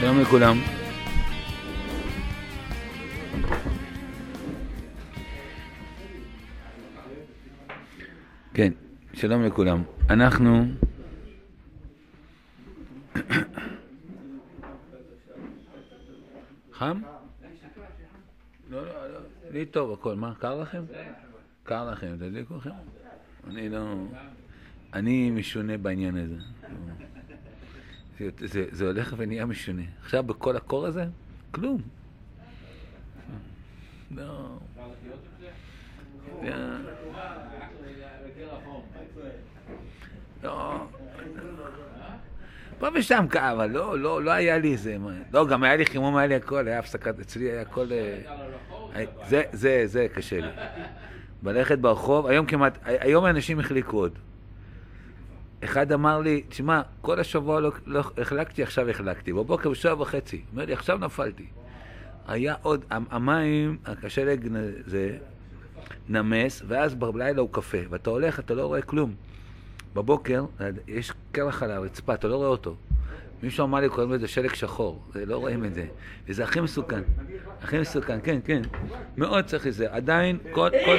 שלום לכולם. כן, שלום לכולם. אנחנו... חם? לא, לא, לא, לי טוב הכל. מה, קר לכם? קר לכם, תדליקו לכם? אני לא... אני משונה בעניין הזה. זה, זה, הולך ונהיה משונה. עכשיו בכל הקור הזה, כלום. לא. לא. פה ושם כאב, לא, לא, לא היה לי איזה... לא, גם היה לי חימום, היה לי הכל, היה הפסקת, אצלי היה הכל... זה, זה, זה קשה לי. ללכת ברחוב, היום כמעט, היום אנשים החליקו עוד. אחד אמר לי, תשמע, כל השבוע לא, לא החלקתי, עכשיו החלקתי. בבוקר בשבע וחצי. אומר לי, עכשיו נפלתי. היה עוד, המים, השלג זה נמס, ואז בלילה הוא קפה. ואתה הולך, אתה לא רואה כלום. בבוקר, יש קרח על הרצפה, אתה לא רואה אותו. מישהו אמר לי, קוראים לזה שלג שחור, זה, לא רואים את זה. וזה הכי מסוכן. הכי מסוכן, כן, כן. מאוד צריך את זה. עדיין, כל, כל,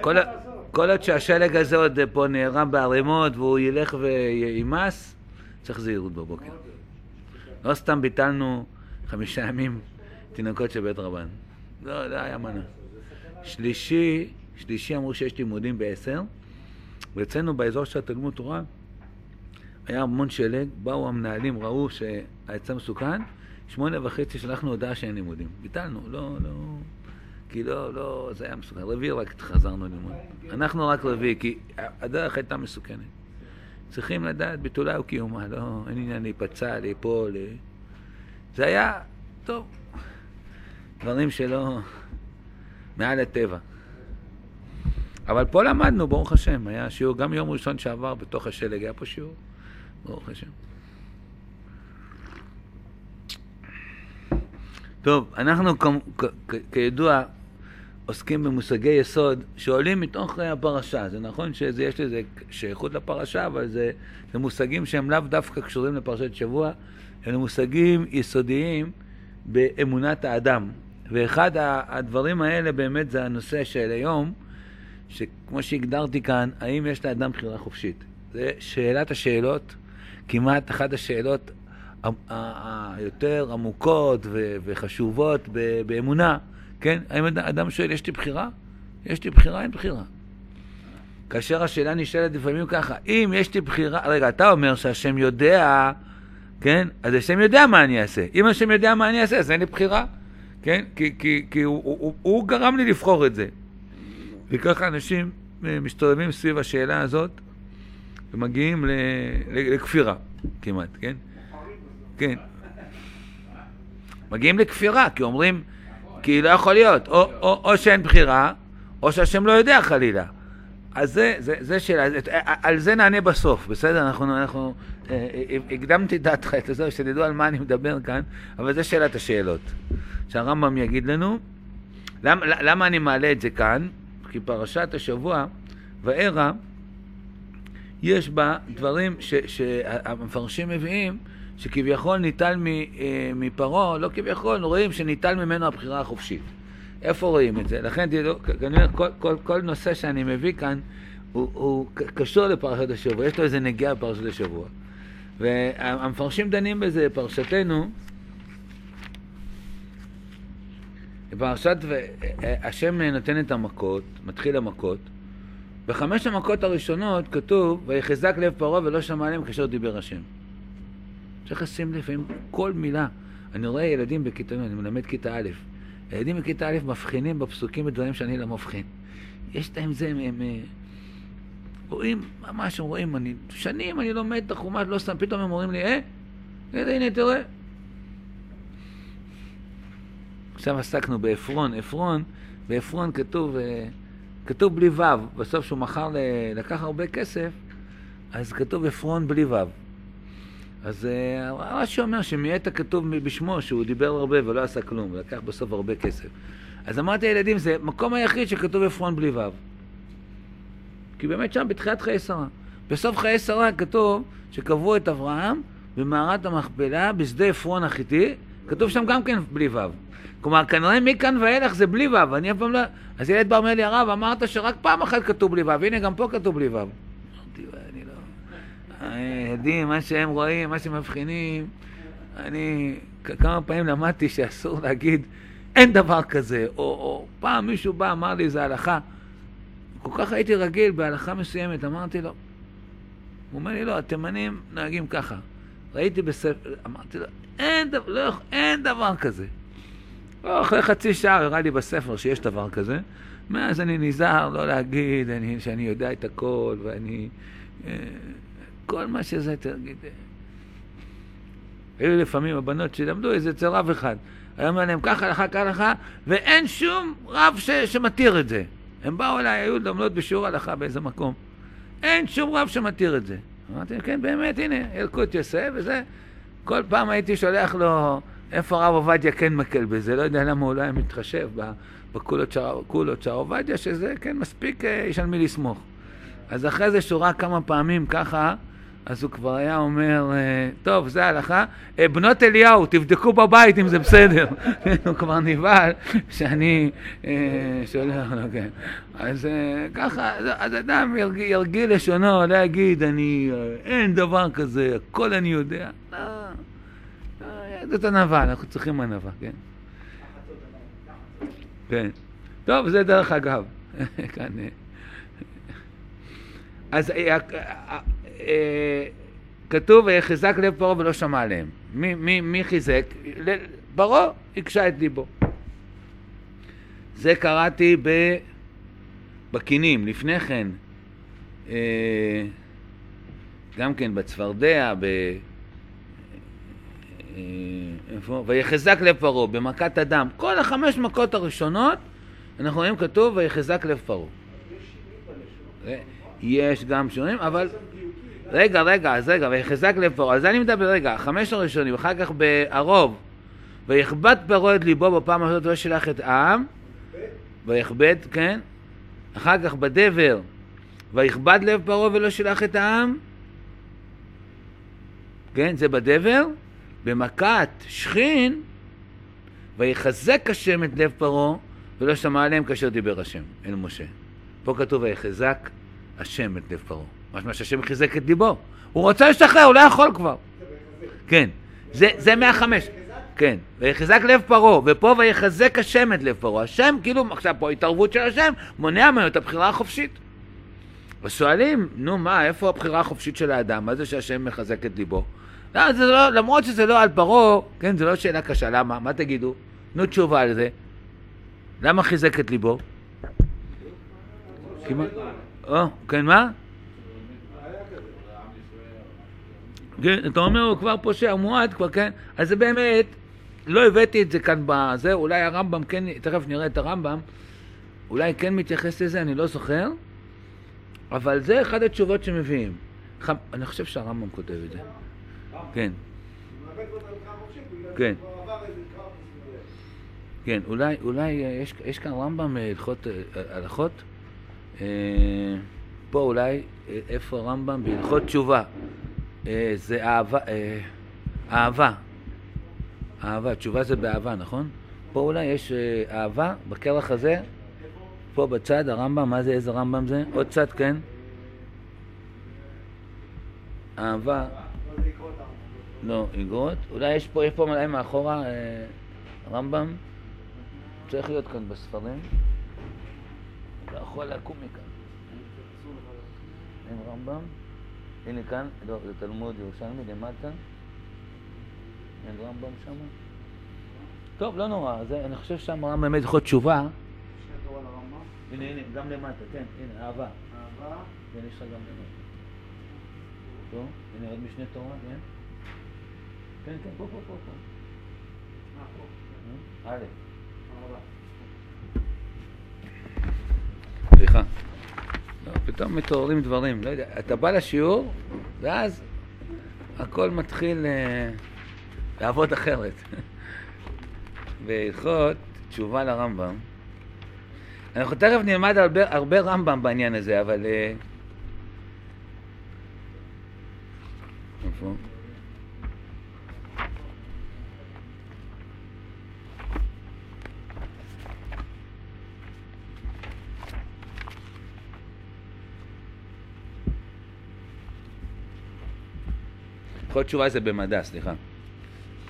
כל, כל עוד שהשלג הזה עוד פה נערם בערימות והוא ילך ויימס, צריך זהירות בבוקר. לא סתם ביטלנו חמישה ימים תינוקות של בית רבן. לא, לא היה מנה. שלישי, שלישי אמרו שיש לימודים בעשר, ואצלנו באזור של התלמוד תורה היה המון שלג, באו המנהלים, ראו שהעצה מסוכן, שמונה וחצי שלחנו הודעה שאין לימודים. ביטלנו, לא, לא... כי לא, לא, זה היה מסוכן. רביעי רק חזרנו ללמוד. אנחנו רק רביעי, כי הדרך הייתה מסוכנת. צריכים לדעת ביטולה וקיומה, לא, אין עניין להיפצע, ליפול. זה היה, טוב, דברים שלא, מעל הטבע. אבל פה למדנו, ברוך השם, היה שיעור, גם יום ראשון שעבר בתוך השלג היה פה שיעור, ברוך השם. טוב, אנחנו כידוע עוסקים במושגי יסוד שעולים מתוך הפרשה. זה נכון שיש לזה שייכות לפרשה, אבל זה, זה מושגים שהם לאו דווקא קשורים לפרשת שבוע, אלה מושגים יסודיים באמונת האדם. ואחד הדברים האלה באמת זה הנושא של היום, שכמו שהגדרתי כאן, האם יש לאדם בחירה חופשית? זה שאלת השאלות, כמעט אחת השאלות היותר עמוקות וחשובות באמונה. כן? האם אדם שואל, יש לי בחירה? יש לי בחירה, אין בחירה. כאשר השאלה נשאלת לפעמים ככה, אם יש לי בחירה, רגע, אתה אומר שהשם יודע, כן? אז השם יודע מה אני אעשה. אם השם יודע מה אני אעשה, אז אין לי בחירה, כן? כי, כי, כי הוא, הוא, הוא, הוא גרם לי לבחור את זה. וככה אנשים אה, מסתובבים סביב השאלה הזאת ומגיעים ל, ל, לכפירה כמעט, כן? כן. מגיעים לכפירה, כי אומרים, כי לא יכול להיות, או, או, או שאין בחירה, או שהשם לא יודע חלילה. אז זה, זה, זה שאלה, על זה נענה בסוף, בסדר? אנחנו, אנחנו אה, אה, הקדמתי דעתך, את זה, שתדעו על מה אני מדבר כאן, אבל זה שאלת השאלות. שהרמב"ם יגיד לנו, למה, למה אני מעלה את זה כאן? כי פרשת השבוע, וארא, יש בה דברים שהמפרשים מביאים, שכביכול ניטל אה, מפרעה, לא כביכול, רואים שניטל ממנו הבחירה החופשית. איפה רואים את זה? לכן תראו, כנראה כל, כל, כל נושא שאני מביא כאן הוא, הוא קשור לפרשת השבוע, יש לו איזה נגיעה בפרשת השבוע. והמפרשים דנים בזה, פרשתנו, בפרשת, אה, השם נותן את המכות, מתחיל המכות. בחמש המכות הראשונות כתוב, ויחזק לב פרעה ולא שמע עליהם כאשר דיבר השם. צריך לשים לפעמים כל מילה. אני רואה ילדים בכיתה, אני מלמד כיתה א', ילדים בכיתה א' מבחינים בפסוקים בדברים שאני לא מבחין. יש להם זה, הם, הם רואים, ממש הם רואים, אני, שנים אני לומד את החומש, לא סתם, פתאום הם אומרים לי, אה, הנה, הנה, תראה. עכשיו עסקנו בעפרון, עפרון, בעפרון כתוב, אה, כתוב בלי ו', בסוף שהוא מכר, לקח הרבה כסף, אז כתוב עפרון בלי ו'. אז אה, רש"י אומר שמיעט הכתוב בשמו, שהוא דיבר הרבה ולא עשה כלום, ולקח בסוף הרבה כסף. אז אמרתי לילדים, זה המקום היחיד שכתוב עפרון בלי ו'. כי באמת שם בתחילת חיי שרה. בסוף חיי שרה כתוב שקבעו את אברהם במערת המכפלה, בשדה עפרון החיתי, כתוב שם גם כן בלי ו'. כלומר, כנראה מכאן ואילך זה בלי ו', אני אף פעם לא... אז ילד בר אומר לי, הרב, אמרת שרק פעם אחת כתוב בלי ו', הנה גם פה כתוב בלי ו'. אמרתי. הילדים, מה שהם רואים, מה שהם מבחינים, אני כמה פעמים למדתי שאסור להגיד אין דבר כזה, או, או פעם מישהו בא, אמר לי, זה הלכה. כל כך הייתי רגיל בהלכה מסוימת, אמרתי לו, הוא אומר לי, לא, התימנים נוהגים ככה. ראיתי בספר, אמרתי לו, אין, דבר, לא, אין דבר כזה. לא, אחרי חצי שעה הראה לי בספר שיש דבר כזה. מאז אני נזהר לא להגיד אני, שאני יודע את הכל, ואני... אה, כל מה שזה, תגיד... היו לפעמים הבנות שלמדו איזה אצל רב אחד. היה אומר להם ככה, הלכה, ככה, ואין שום רב ש, שמתיר את זה. הם באו אליי, היו לומדות בשיעור הלכה באיזה מקום. אין שום רב שמתיר את זה. אמרתי, כן, באמת, הנה, ילקוט יוסף, וזה. כל פעם הייתי שולח לו איפה הרב עובדיה כן מקל בזה, לא יודע למה הוא לא היה מתחשב בקולות של הרב עובדיה, שזה כן מספיק, אה, יש על מי לסמוך. אז אחרי זה שורה כמה פעמים ככה, אז הוא כבר היה אומר, אה, טוב, זה ההלכה, אה, בנות אליהו, תבדקו בבית אם זה בסדר. הוא כבר נבהל שאני שולח לו, כן. אז ככה, אז אדם ירגיל לשונו, לא יגיד, אני, אין דבר כזה, הכל אני יודע. לא. זאת ענווה, אנחנו צריכים ענווה, כן? כן. טוב, זה דרך אגב. כאן... אה, אז אה, אה, כתוב, ויחזק לב פרעה ולא שמע עליהם. מי, מי, מי חיזק? פרעה הקשה את ליבו. זה קראתי ב... בקינים, לפני כן, גם כן בצפרדע, ב... אה, איפה? ויחזק לב פרעה במכת הדם. כל החמש מכות הראשונות, אנחנו רואים כתוב ויחזק לב פרעה. יש גם שונים, אבל... רגע, רגע, אז רגע, ויחזק לב פרעה. אז אני מדבר, רגע, החמש הראשונים, אחר כך בערוב, ויכבד פרעה את ליבו בפעם הזאת לא שלח את העם, ויכבד, כן? אחר כך בדבר, ויכבד לב פרעה ולא שלח את העם, כן? זה בדבר. במכת שכין, ויחזק השם את לב פרעה, ולא שמע עליהם כאשר דיבר השם אל משה. פה כתוב ויחזק השם את לב פרעה. משמע שהשם חיזק את ליבו. הוא רוצה להשתחרר, הוא לא יכול כבר. כן, זה, זה מהחמש. כן, ויחזק לב פרעה, ופה ויחזק השם את לב פרעה. השם, כאילו, עכשיו פה התערבות של השם, מונע ממנו את הבחירה החופשית. ושואלים, נו מה, איפה הבחירה החופשית של האדם? מה זה שהשם מחזק את ליבו? לא, זה לא, למרות שזה לא על פרעה, כן, זו לא שאלה קשה, למה? מה תגידו? תנו תשובה על זה. למה חיזק את ליבו? כמעט... או, כן, מה? כן, אתה אומר, הוא כבר פושע, מועד כבר, כן? אז זה באמת, לא הבאתי את זה כאן בזה, אולי הרמב"ם כן, תכף נראה את הרמב"ם, אולי כן מתייחס לזה, אני לא זוכר, אבל זה אחת התשובות שמביאים. אני חושב שהרמב"ם כותב את זה. כן. כן. כן, אולי, אולי יש, יש כאן רמב"ם אה, הלכות אה, הלכות? אה, פה אולי, איפה רמב"ם? בהלכות תשובה. זה אהבה, אהבה. אהבה, תשובה זה באהבה, נכון? פה אולי יש אהבה, בכרך הזה, פה בצד, הרמב"ם, מה זה, איזה רמב"ם זה? עוד צד, כן? אהבה. לא, איגרות. אולי יש פה, יש פה אולי מאחורה אה, רמב"ם. צריך להיות כאן בספרים. לא יכול לקום מכאן. אין רמב"ם. הנה כאן, לא, זה תלמוד ירושלמי למטה. אין רמב"ם שם. טוב, לא נורא, זה, אני חושב שם רמב"ם באמת יכול תשובה. הנה, הנה, גם למטה, כן, הנה, אהבה. אהבה. כן, יש לך גם למטה. טוב, הנה עוד משנה תורה, כן? כן, כן, פה, פה, פה, פה. אה, סליחה. לא, פתאום מתעוררים דברים, לא יודע, אתה בא לשיעור, ואז הכל מתחיל אה, לעבוד אחרת. בהלכות תשובה לרמב"ם. אנחנו תכף נלמד הרבה, הרבה רמב"ם בעניין הזה, אבל... אה, איפה? הלכות תשובה זה במדע, סליחה.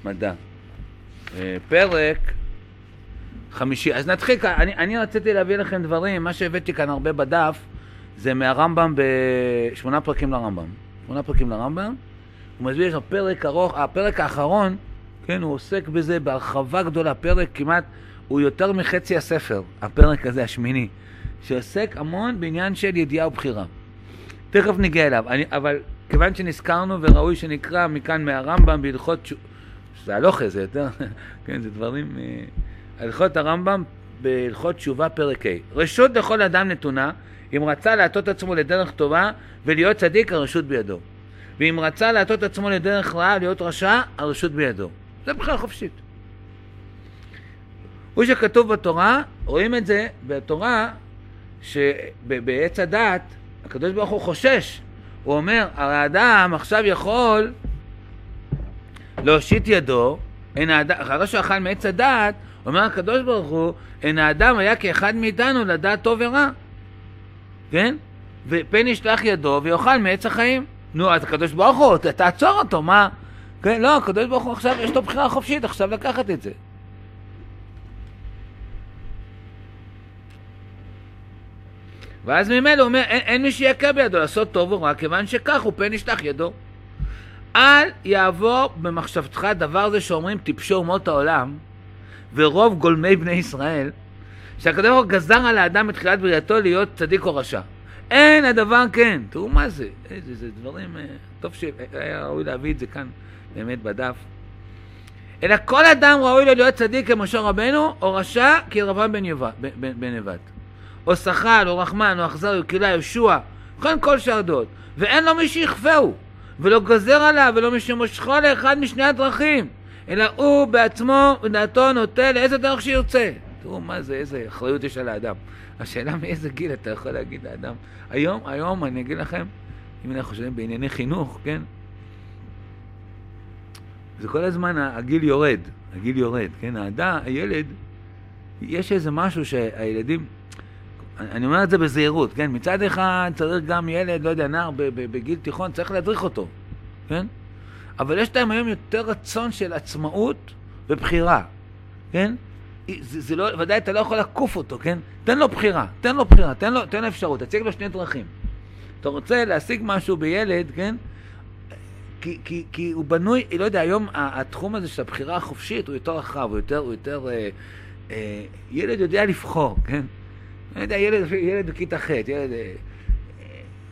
מדע. אה, פרק חמישי. אז נתחיל אני, אני רציתי להביא לכם דברים, מה שהבאתי כאן הרבה בדף, זה מהרמב"ם בשמונה פרקים לרמב"ם. שמונה פרקים לרמב"ם. הוא מסביר שם פרק ארוך, הפרק האחרון, כן, הוא עוסק בזה בהרחבה גדולה, פרק כמעט, הוא יותר מחצי הספר, הפרק הזה, השמיני, שעוסק המון בעניין של ידיעה ובחירה. תכף ניגע אליו, אני, אבל כיוון שנזכרנו וראוי שנקרא מכאן מהרמב"ם בהלכות, זה הלוכה, זה יותר, כן, זה דברים, אה, הלכות הרמב"ם בהלכות תשובה פרק ה'. רשות לכל אדם נתונה, אם רצה להטות עצמו לדרך טובה ולהיות צדיק, הרשות בידו. ואם רצה להטות עצמו לדרך רעה, להיות רשע, הרשות בידו. זה בחירה חופשית. הוא שכתוב בתורה, רואים את זה בתורה, שבעץ הדת, הקדוש ברוך הוא חושש. הוא אומר, הרי האדם עכשיו יכול להושיט ידו, אחרי שהוא אכל מעץ הדת, אומר הקדוש ברוך הוא, אין האדם היה כאחד מאיתנו לדעת טוב ורע. כן? ופן ישלח ידו ויאכל מעץ החיים. נו, אז הקדוש ברוך הוא, תעצור אותו, מה? כן, לא, הקדוש ברוך הוא עכשיו, יש לו בחירה חופשית עכשיו לקחת את זה. ואז ממילא הוא אומר, אין, אין מי שיקה בידו לעשות טוב או רע, כיוון שכך הוא פן ישלח ידו. אל יעבור במחשבתך דבר זה שאומרים טיפשו אומות העולם, ורוב גולמי בני ישראל, שהקדוש ברוך הוא גזר על האדם בתחילת בריאתו להיות צדיק או רשע. אין הדבר כן. תראו מה זה. איזה זה דברים... אה, טוב שהיה ראוי להביא את זה כאן באמת בדף. אלא כל אדם ראוי לו להיות צדיק כמשה רבנו, או רשע כרבם בן נבט. או שחל, או רחמן, או אכזר, או קהילה, יהושע, וכן כל שרדות. ואין לו מי שיכפהו, ולא גוזר עליו, ולא מי שמושכו לאחד משני הדרכים. אלא הוא בעצמו, בדעתו, נוטה לאיזה דרך שירצה. תראו מה זה, איזה אחריות יש על האדם. השאלה מאיזה גיל אתה יכול להגיד לאדם. היום, היום אני אגיד לכם, אם אנחנו חושבים בענייני חינוך, כן? זה כל הזמן הגיל יורד, הגיל יורד, כן? האדם, הילד, יש איזה משהו שהילדים, אני אומר את זה בזהירות, כן? מצד אחד צריך גם ילד, לא יודע, נער בגיל תיכון, צריך להדריך אותו, כן? אבל יש להם היום יותר רצון של עצמאות ובחירה, כן? זה, זה לא, ודאי אתה לא יכול לעקוף אותו, כן? תן לו בחירה, תן לו בחירה, תן לו, תן לו אפשרות, תציג לו שני דרכים. אתה רוצה להשיג משהו בילד, כן? כי, כי, כי הוא בנוי, לא יודע, היום התחום הזה של הבחירה החופשית הוא יותר רחב, הוא יותר, הוא יותר, אה, אה, ילד יודע לבחור, כן? לא יודע, ילד, ילד בכיתה ח', ילד, אה,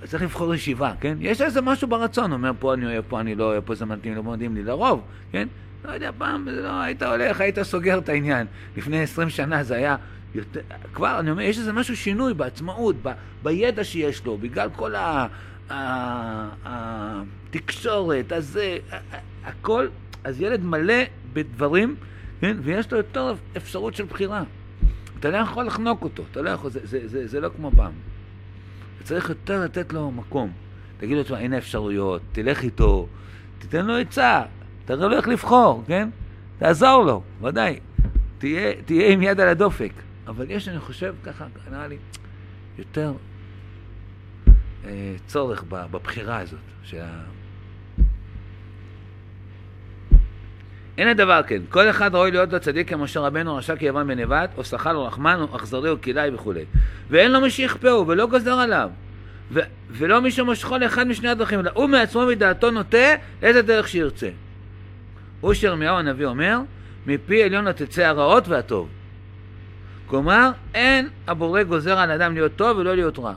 צריך לבחור ישיבה, כן? יש איזה משהו ברצון, אומר פה אני אוהב, פה אני לא אוהב, פה זה מתאים, לא מתאים לי, לרוב, כן? לא יודע, פעם לא, היית הולך, היית סוגר את העניין. לפני עשרים שנה זה היה יותר, כבר, אני אומר, יש איזה משהו שינוי בעצמאות, ב, בידע שיש לו, בגלל כל ה... התקשורת, הזה, הכל, אז ילד מלא בדברים, כן, ויש לו יותר אפשרות של בחירה. אתה לא יכול לחנוק אותו, אתה לא יכול, זה, זה, זה, זה לא כמו פעם. צריך יותר לתת לו מקום. תגיד לו, תשמע, הנה אפשרויות, תלך איתו, תיתן לו עצה, תראה לו איך לבחור, כן? תעזור לו, ודאי. תהיה, תהיה עם יד על הדופק. אבל יש, אני חושב, ככה, נראה לי, יותר אה, צורך בבחירה הזאת. שה... אין הדבר כן, כל אחד ראוי להיות לו צדיק כמשה רבנו, רשע כיוון בנבט, או שחל או רחמן, או אכזרי או כלאי וכולי. ואין לו מי שיכפהו, ולא גוזר עליו. ו- ולא מי שמשכו לאחד משני הדרכים, אלא הוא מעצמו מדעתו נוטה איזה דרך שירצה. הוא שירמיהו הנביא אומר, מפי עליון לא תצא הרעות והטוב. כלומר, אין הבורא גוזר על אדם להיות טוב ולא להיות רע.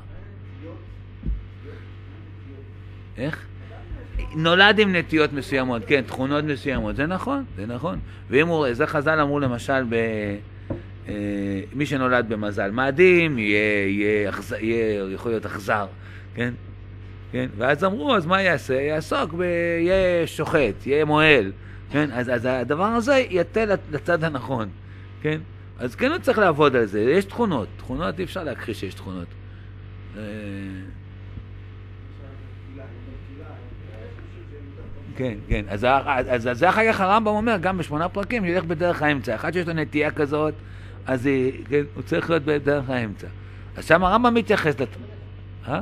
איך? נולד עם נטיות מסוימות, כן, תכונות מסוימות, זה נכון, זה נכון. ואם הוא, זה חז"ל אמרו למשל ב... אה, מי שנולד במזל מאדים, יהיה, יהיה, יהיה, יכול להיות אכזר, כן? כן? ואז אמרו, אז מה יעשה? יעסוק, ב... יהיה שוחט, יהיה מועל, כן? אז, אז הדבר הזה יתה לצד הנכון, כן? אז כן הוא צריך לעבוד על זה, יש תכונות, תכונות אי אפשר להכחיש שיש תכונות. אה, כן, כן, אז, אז, אז זה אחר כך הרמב"ם אומר, גם בשמונה פרקים, ילך בדרך האמצע. אחד שיש לו נטייה כזאת, אז כן, הוא צריך להיות בדרך האמצע. אז שם הרמב"ם מתייחס לת... אה?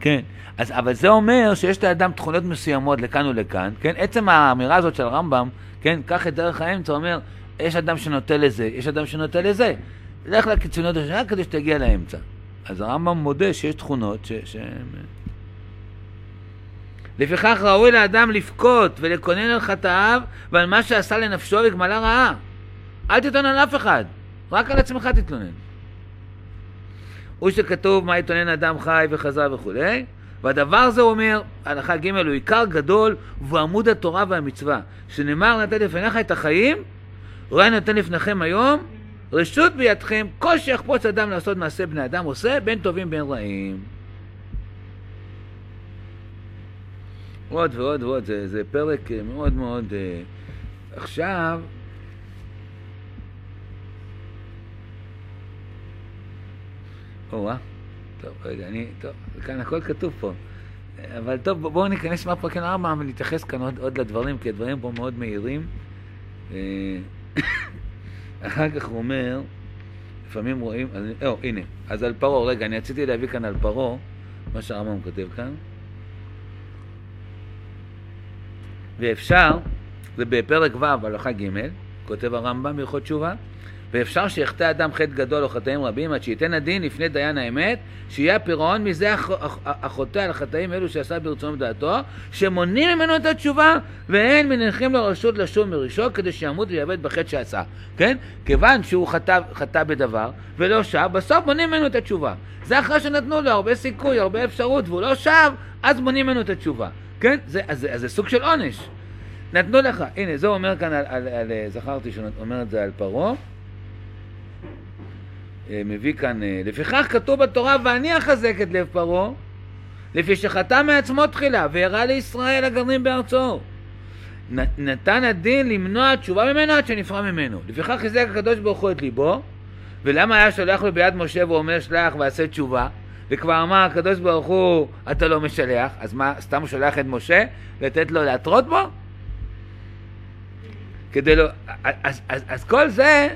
כן, אז, אבל זה אומר שיש לאדם תכונות מסוימות לכאן ולכאן, כן? עצם האמירה הזאת של הרמב"ם, כן, קח את דרך האמצע, אומר, יש אדם שנוטה לזה, יש אדם שנוטה לזה. לך לקיצוניות השנייה כדי שתגיע לאמצע. אז הרמב"ם מודה שיש תכונות ש... ש... לפיכך ראוי לאדם לבכות ולקונן על חטאיו ועל מה שעשה לנפשו וגמלה רעה. אל תתלונן על אף אחד, רק על עצמך תתלונן. הוא שכתוב מה יתלונן אדם חי וחזר וכולי, והדבר הזה אומר, הלכה ג' הוא עיקר גדול והוא עמוד התורה והמצווה, שנאמר נתן לפניך את החיים, רואה נותן לפניכם היום, רשות בידכם, כל שיחפוץ אדם לעשות מעשה בני אדם עושה, בין טובים בין רעים. עוד ועוד ועוד, זה, זה פרק מאוד מאוד... uh, עכשיו, או-אה, טוב, רגע, אני, טוב, כאן הכל כתוב פה. אבל טוב, בואו ניכנס מהפרקים ארבע ונתייחס כאן עוד, עוד לדברים, כי הדברים פה מאוד מהירים. אה, אחר כך הוא אומר, לפעמים רואים, אז, או, הנה, אז על פרעה, רגע, אני רציתי להביא כאן על פרעה, מה שהרמב"ם כותב כאן. ואפשר, זה בפרק ו' הלכה ג', כותב הרמב"ם בהלכות תשובה, ואפשר שיחטא אדם חטא גדול או חטאים רבים עד שייתן הדין לפני דיין האמת, שיהיה הפירעון מזה החוטא על החטאים אלו שעשה ברצונו בדעתו, שמונעים ממנו את התשובה, ואין מניחים לו רשות לשוב מראשו כדי שימות ויאבד בחטא שעשה. כן? כיוון שהוא חטא, חטא בדבר ולא שב, בסוף מונעים ממנו את התשובה. זה אחרי שנתנו לו הרבה סיכוי, הרבה אפשרות, והוא לא שב, אז מונעים ממנו את התשובה. כן? זה, אז, אז זה סוג של עונש. נתנו לך, הנה, זה אומר כאן על, על, על, על זכרתי שהוא אומר את זה על פרעה. אה, מביא כאן, אה, לפיכך כתוב בתורה, ואני אחזק את לב פרעה, לפי שחטא מעצמו תחילה, והראה לישראל הגרנים בארצו. נתן הדין למנוע תשובה ממנו עד שנפרע ממנו. לפיכך חיזק הקדוש ברוך הוא את ליבו, ולמה היה שולח לו ביד משה ואומר שלח ועשה תשובה? וכבר אמר הקדוש ברוך הוא, אתה לא משלח, אז מה, סתם הוא שולח את משה לתת לו להתרות בו? כדי לא... אז, אז, אז כל זה,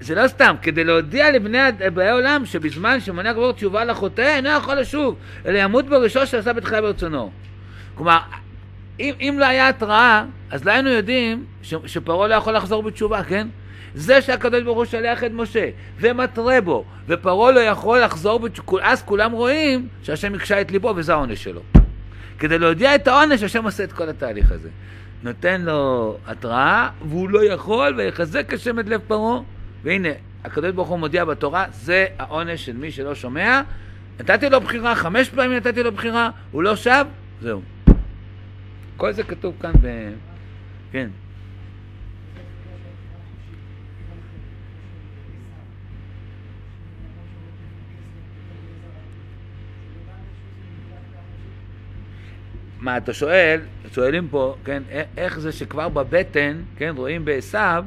זה לא סתם, כדי להודיע לבני באי עולם שבזמן שמונה כבר תשובה לחוטא, אינו יכול לשוב, אלא ימות בראשו שעשה בתחילה ברצונו. כלומר, אם, אם לא היה התראה, אז לא היינו יודעים שפרעה לא יכול לחזור בתשובה, כן? זה שהקדוש ברוך הוא שלח את משה ומתרה בו, ופרעה לא יכול לחזור אז כולם רואים שהשם הקשה את ליבו וזה העונש שלו. כדי להודיע את העונש, השם עושה את כל התהליך הזה. נותן לו התראה, והוא לא יכול, ויחזק השם את לב פרעה, והנה, הקדוש ברוך הוא מודיע בתורה, זה העונש של מי שלא שומע. נתתי לו בחירה, חמש פעמים נתתי לו בחירה, הוא לא שב, זהו. כל זה כתוב כאן ב... כן. מה אתה שואל, שואלים פה, כן, איך זה שכבר בבטן, כן, רואים בעשיו,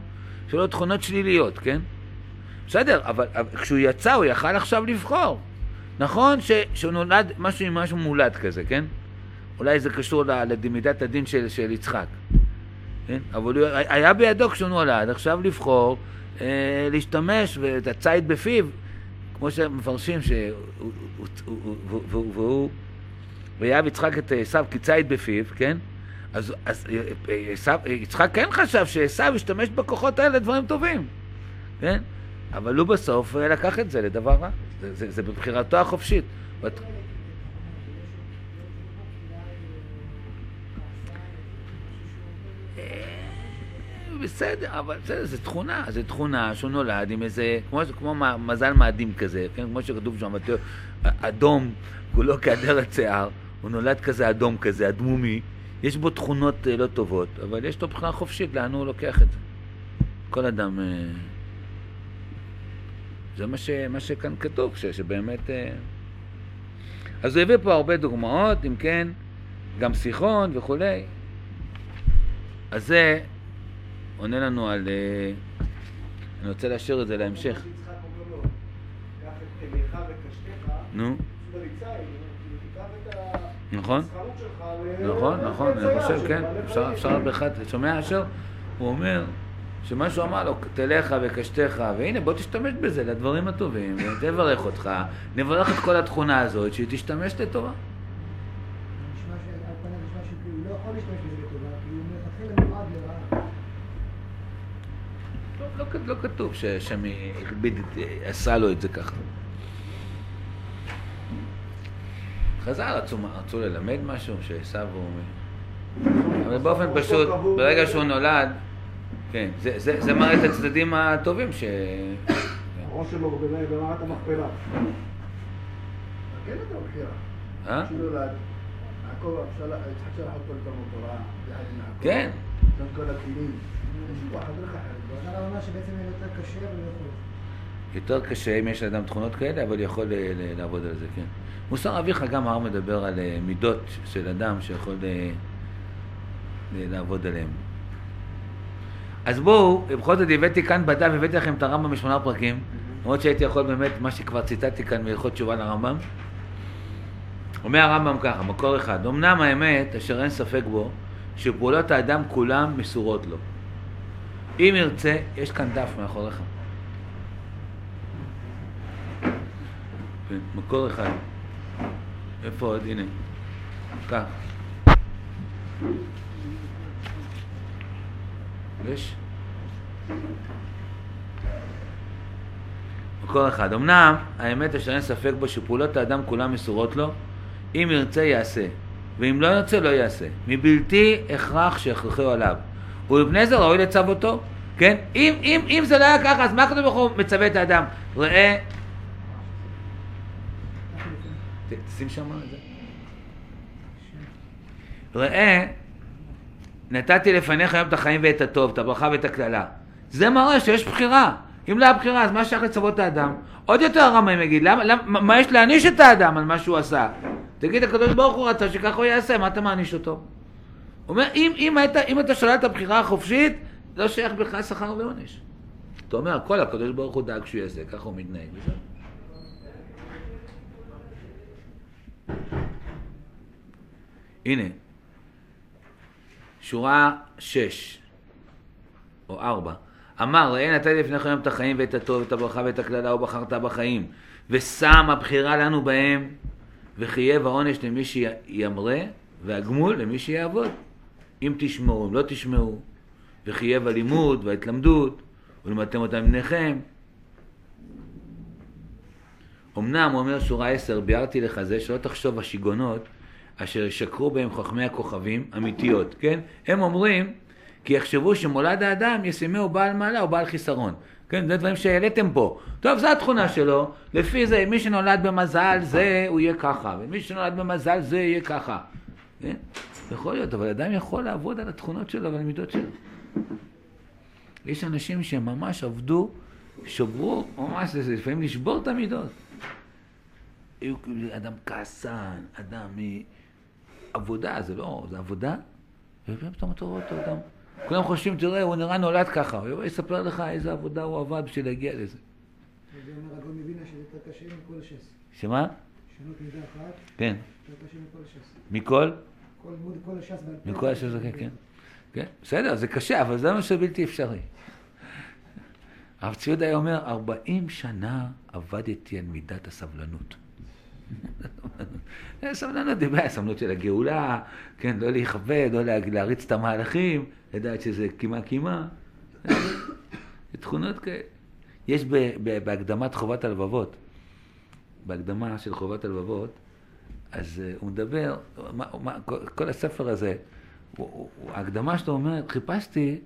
שלו תכונות שליליות, כן? בסדר, אבל, אבל כשהוא יצא הוא יכל עכשיו לבחור. נכון ש, שהוא נולד משהו עם משהו מולד כזה, כן? אולי זה קשור למידת הדין של, של יצחק. כן? אבל הוא היה בידו כשהוא נולד, עכשיו לבחור, אה, להשתמש, ואת הציד בפיו, כמו שמפרשים, והוא, ויהב יצחק את עשיו כציד בפיו, כן? אז, אז עשיו, יצחק כן חשב שעשיו ישתמש בכוחות האלה לדברים טובים, כן? אבל הוא בסוף לקח את זה לדבר רע. זה, זה, זה בבחירתו החופשית. בת... בסדר, אבל בסדר, זו תכונה, זו תכונה שהוא נולד עם איזה, כמו, כמו מזל מאדים כזה, כן? כמו שכתוב שם, אדום, כולו כהדרת שיער, הוא נולד כזה אדום כזה, אדמומי, יש בו תכונות לא טובות, אבל יש לו בחירה חופשית לאן הוא לוקח את זה. כל אדם... זה מה, ש, מה שכאן כתוב, ש, שבאמת... אז הוא הביא פה הרבה דוגמאות, אם כן, גם שיחון וכולי. אז זה עונה לנו על... אני רוצה להשאיר את זה להמשך. נו. נכון, נכון, נכון, אני חושב, כן, אפשר בהחלט, שומע אשר? הוא אומר, שמשהו אמר לו, תלך וקשתך, והנה בוא תשתמש בזה לדברים הטובים, ותברך אותך, נברך את כל התכונה הזאת, שהיא תשתמש לטובה. לא, לא כתוב שהשם עשה לו את זה ככה. חז"ל רצו, רצו ללמד משהו, שעשו הוא... אבל באופן פשוט, ברגע שהוא נולד, כן, זה, זה, זה מראה את הצדדים הטובים ש... הראש שלו במערת המכפלה. כן, אתה בבחירה. אה? כשהוא נולד, יעקב יצחק שלח אותו לתלמוד תורה, יחד עם יעקב. כן. כל הכלים. הרב אומר שבעצם יהיה יותר קשה לא יכול. יותר קשה אם יש לאדם תכונות כאלה, אבל יכול לעבוד על זה, כן. מוסר אביך גם הרב מדבר על אה, מידות של אדם שיכול ל- לעבוד עליהן. אז בואו, בכל זאת הבאתי כאן בדף, הבאתי לכם את הרמב"ם בשמונה פרקים, למרות שהייתי יכול באמת, מה שכבר ציטטתי כאן מהלכות תשובה לרמב"ם. אומר הרמב"ם ככה, מקור אחד, אמנם האמת, אשר אין ספק בו, שפעולות האדם כולם מסורות לו. אם ירצה, יש כאן דף מאחוריך. מקור אחד. איפה עוד? הנה. כך. יש? מקור אחד. אמנם, האמת אשר אין ספק בו שפעולות האדם כולן מסורות לו, אם ירצה יעשה, ואם לא ירצה לא יעשה. מבלתי הכרח שיכרחהו עליו. ולפני זה ראוי לצוותו. כן? אם, אם, אם זה לא היה ככה, אז מה ברוך הוא מצווה את האדם? ראה... ת- שים שם את זה. ראה, נתתי לפניך היום את החיים ואת הטוב, את הברכה ואת הקללה. זה מראה שיש בחירה. אם לא היה בחירה, אז מה שייך לצוות האדם? עוד יותר הרמב"ם יגיד, למה, למה, מה יש להעניש את האדם על מה שהוא עשה? תגיד, הקדוש ברוך הוא רצה שככה הוא יעשה, מה אתה מעניש אותו? הוא אומר, אם, אם, היית, אם אתה שולל את הבחירה החופשית, לא שייך בכלל שכר ועונש. אתה אומר, הכל הקדוש ברוך הוא דאג שהוא יעשה, ככה הוא מתנהג. וזהו. הנה, שורה שש, או ארבע. אמר, ראה נתתי לפניכם היום את החיים ואת הטוב, ואת הברכה ואת הקללה, ובחרת בחיים. ושם הבחירה לנו בהם, וחייב העונש למי שימרה, והגמול למי שיעבוד. אם תשמעו, אם לא תשמעו, וחייב הלימוד וההתלמדות, ולמדתם אותם מבניכם. אמנם, אומר שורה עשר, ביארתי לך זה, שלא תחשוב השיגעונות אשר ישקרו בהם חכמי הכוכבים, אמיתיות, כן? הם אומרים, כי יחשבו שמולד האדם ישימהו בעל מעלה או בעל חיסרון. כן, זה דברים שהעליתם פה. טוב, זו התכונה שלו, לפי זה, מי שנולד במזל זה, הוא יהיה ככה, ומי שנולד במזל זה יהיה ככה. כן? יכול להיות, אבל אדם יכול לעבוד על התכונות שלו ועל המידות שלו. יש אנשים שממש עבדו, שברו, ממש, לפעמים לשבור את המידות. היו כאילו אדם כעסן, אדם מעבודה, זה לא, זה עבודה, ופתאום אתה רואה אותו אדם. כולם חושבים, תראה, הוא נראה נולד ככה, הוא יספר לך איזה עבודה הוא עבד בשביל להגיע לזה. זה אומר הגאון מבינה שזה יותר קשה מכל הש"ס. שמה? שנות מידה אחת, כן. יותר קשה מכל הש"ס. מכל? כל הש"ס. מכל הש"ס, כן, כן. כן, בסדר, זה קשה, אבל זה מה שבלתי אפשרי. הרב ציודה היה אומר, 40 שנה עבדתי על מידת הסבלנות. סבלנות דיבר, הסבלנות של הגאולה, כן, לא להיכבד, לא לה- להריץ את המהלכים, לדעת שזה קימה קימה. תכונות כאלה. יש בהקדמת חובת הלבבות, בהקדמה של חובת הלבבות, אז uh, הוא מדבר, כל, הספר הזה, ההקדמה שלו אומרת, חיפשתי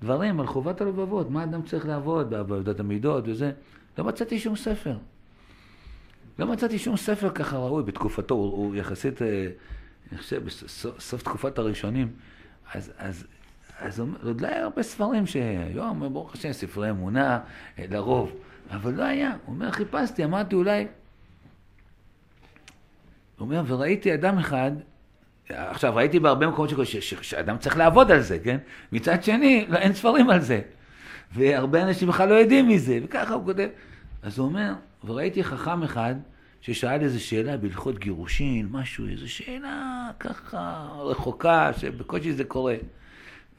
דברים על חובת הלבבות, מה אדם צריך לעבוד בעבודת המידות וזה, לא מצאתי שום ספר. לא מצאתי שום ספר ככה ראוי בתקופתו, הוא, הוא יחסית, אה, אני חושב, בסוף סוף תקופת הראשונים, אז, אז, אז עוד לא היה הרבה ספרים שהיום, ברוך השם, ספרי אמונה, אה, לרוב, אבל לא היה. הוא אומר, חיפשתי, אמרתי אולי, הוא אומר, וראיתי אדם אחד, עכשיו, ראיתי בהרבה מקומות שקוראים ש- ש- שאדם צריך לעבוד על זה, כן? מצד שני, לא, אין ספרים על זה. והרבה אנשים בכלל לא יודעים מזה, וככה הוא כותב. אז הוא אומר, וראיתי חכם אחד ששאל איזו שאלה בהלכות גירושין, משהו, איזו שאלה ככה רחוקה, שבקושי זה קורה.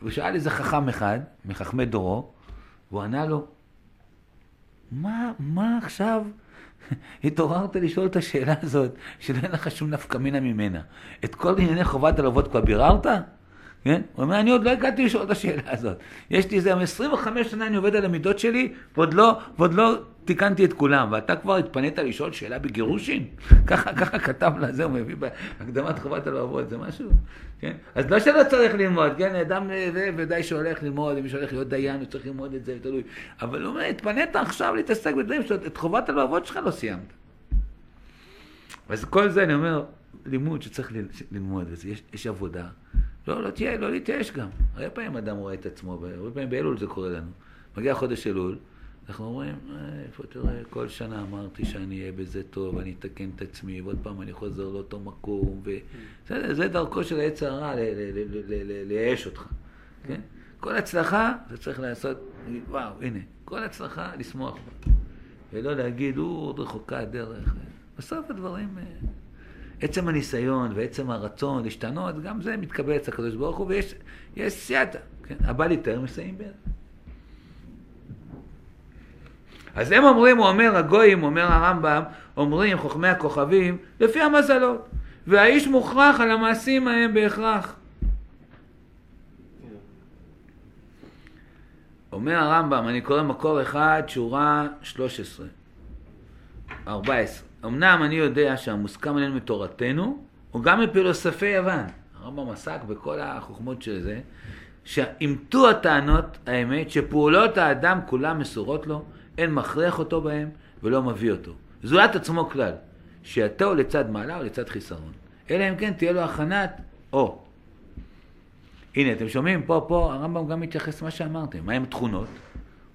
הוא שאל איזה חכם אחד, מחכמי דורו, והוא ענה לו, מה, מה עכשיו התעוררת לשאול את השאלה הזאת, שלא לך שום נפקא מינה ממנה? את כל ענייני חובת הלוות כבר ביררת? כן? הוא אומר, אני עוד לא הגעתי לשאול את השאלה הזאת. יש לי איזה 25 שנה אני עובד על המידות שלי, ועוד לא, ועוד לא תיקנתי את כולם, ואתה כבר התפנית לשאול שאלה בגירושין? ככה, ככה כתב לזה, הוא מביא בהקדמת חובת הלבבות, זה משהו, כן? אז לא שלא צריך ללמוד, כן? אדם זה ודאי שהולך ללמוד, מי שהולך להיות דיין, הוא צריך ללמוד את זה, תלוי. אבל הוא אומר, התפנית עכשיו להתעסק בדברים שאת חובת הלבבות שלך לא סיימת. אז כל זה אני אומר, לימוד שצריך ללמוד, יש, יש עבודה. לא, לא תהיה, לא להתייאש גם. הרבה פעמים אדם רואה את עצמו, הרבה פעמים באלול זה קורה לנו. מגיע חודש אלול, אנחנו אומרים, אה, איפה תראה, כל שנה אמרתי שאני אהיה בזה טוב, אני אתקן את עצמי, ועוד פעם אני חוזר לאותו מקום, בסדר, זה דרכו של העץ הרע, לייאש אותך, כן? כל הצלחה, זה צריך לעשות, וואו, הנה, כל הצלחה, לשמוח בה. ולא להגיד, הוא עוד רחוקה הדרך. בסוף הדברים, אה, עצם הניסיון ועצם הרצון להשתנות, גם זה מתקבל אצל הקדוש ברוך הוא, ויש סייעתא, כן? הבא ליטר מסייעים ביד. אז הם אומרים, הוא אומר הגויים, אומר הרמב"ם, אומרים חוכמי הכוכבים, לפי המזלות. והאיש מוכרח על המעשים ההם בהכרח. אומר הרמב"ם, אני קורא מקור אחד, שורה 13, 14. אמנם אני יודע שהמוסכם עלינו מתורתנו, הוא גם מפילוסופי יוון. הרמב"ם עסק בכל החוכמות של זה, שאימתו הטענות, האמת, שפעולות האדם כולן מסורות לו, אין מכריח אותו בהם ולא מביא אותו. זולת עצמו כלל, שיתו לצד מעלה או לצד חיסרון. אלא אם כן תהיה לו הכנת או. הנה, אתם שומעים? פה, פה הרמב"ם גם מתייחס למה שאמרתם. מהם תכונות?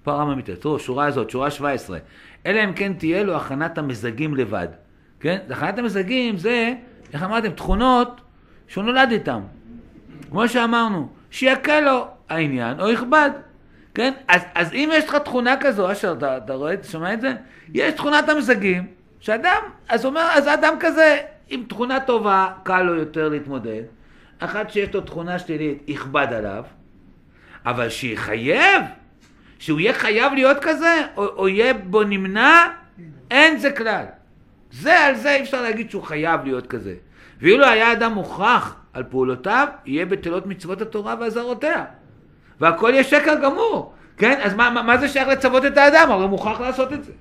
פה הרמב"ם מתייחס. תראו, שורה הזאת, שורה 17. אלא אם כן תהיה לו הכנת המזגים לבד. כן? הכנת המזגים זה, איך אמרתם, תכונות שהוא נולד איתם. כמו שאמרנו, שיקל לו העניין או יכבד. כן? אז, אז אם יש לך תכונה כזו, אשר, אתה, אתה רואה, אתה שומע את זה? יש תכונת המזגים, שאדם, אז אומר, אז אדם כזה, עם תכונה טובה, קל לו יותר להתמודד. אחת שיש לו תכונה שלילית, יכבד עליו, אבל שיחייב, שהוא יהיה חייב להיות כזה, או, או יהיה בו נמנע, אין זה כלל. זה, על זה אי אפשר להגיד שהוא חייב להיות כזה. ואילו היה אדם מוכרח על פעולותיו, יהיה בטלות מצוות התורה ואזהרותיה. והכל יהיה שקר גמור, כן? אז מה, מה, מה זה שייך לצוות את האדם? הרי הוא מוכרח לעשות את זה.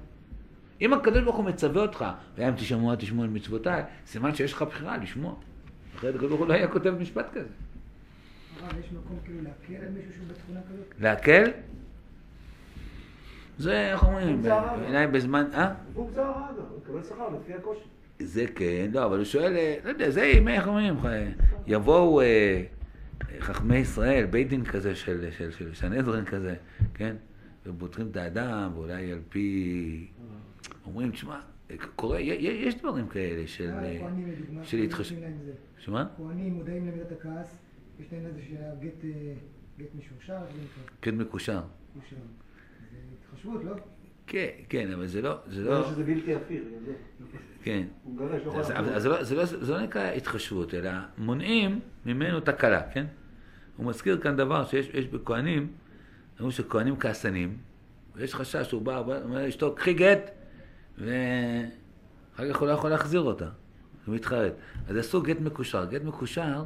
אם הקדוש ברוך הוא מצווה אותך, והיה אם תשמעו תשמעו על מצוותיי, סימן שיש לך בחירה לשמוע. אחרת הקדוש ברוך הוא לא היה כותב משפט כזה. הרב, יש מקום כאילו להקל על מישהו שהוא בתכונה כזאת? להקל? זה, איך אומרים, בעיניי בזמן, אה? הוא גזר אדם, הוא מקבל שכר לפי הקושי. זה כן, לא, אבל הוא שואל, אה, לא יודע, זה, איך אומרים, יבואו... חכמי ישראל, בית דין כזה של, של, של סנהדרין כזה, כן? ובוטרים את האדם, ואולי על פי... אומרים, תשמע, קורה, יש דברים כאלה של, אה, של התחשבות. שמה? כהנים מודעים למידת הכעס, יש להם איזה שהגט אה, משורשר, גט מקושר. מקושר. זה התחשבות, לא? כן, כן, אבל זה לא... זה לא... שזה בלתי הפיך, כן. אז לא- לא- זה לא נקרא התחשבות, אלא מונעים ממנו תקלה, כן? הוא מזכיר כאן דבר שיש בכהנים, אמרו שכהנים כעסנים, ויש חשש שהוא בא, אומר לאשתו, קחי גט, ואחר כך הוא לא יכול להחזיר אותה, הוא מתחרט. אז עשו גט מקושר. גט מקושר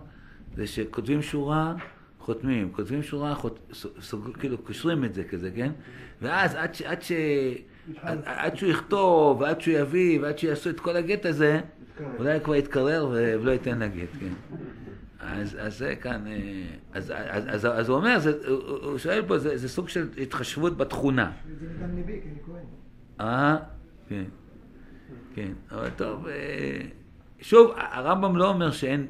זה שכותבים שורה, חותמים, כותבים שורה, חוט... סוג... כאילו קושרים את זה כזה, כן? ואז עד, ש... עד, ש... עד, עד שהוא יכתוב, ועד שהוא יביא, ועד שיעשו את כל הגט הזה, אולי כבר יתקרר ולא ייתן לה גט, כן. אז, אז זה כאן, אה, אז, אז, אז, אז הוא אומר, זה, הוא, שואל פה, זה, זה סוג של התחשבות בתכונה. זה אני כהן. אה, כן, כן, אבל טוב, אה, שוב, הרמב"ם לא אומר שאין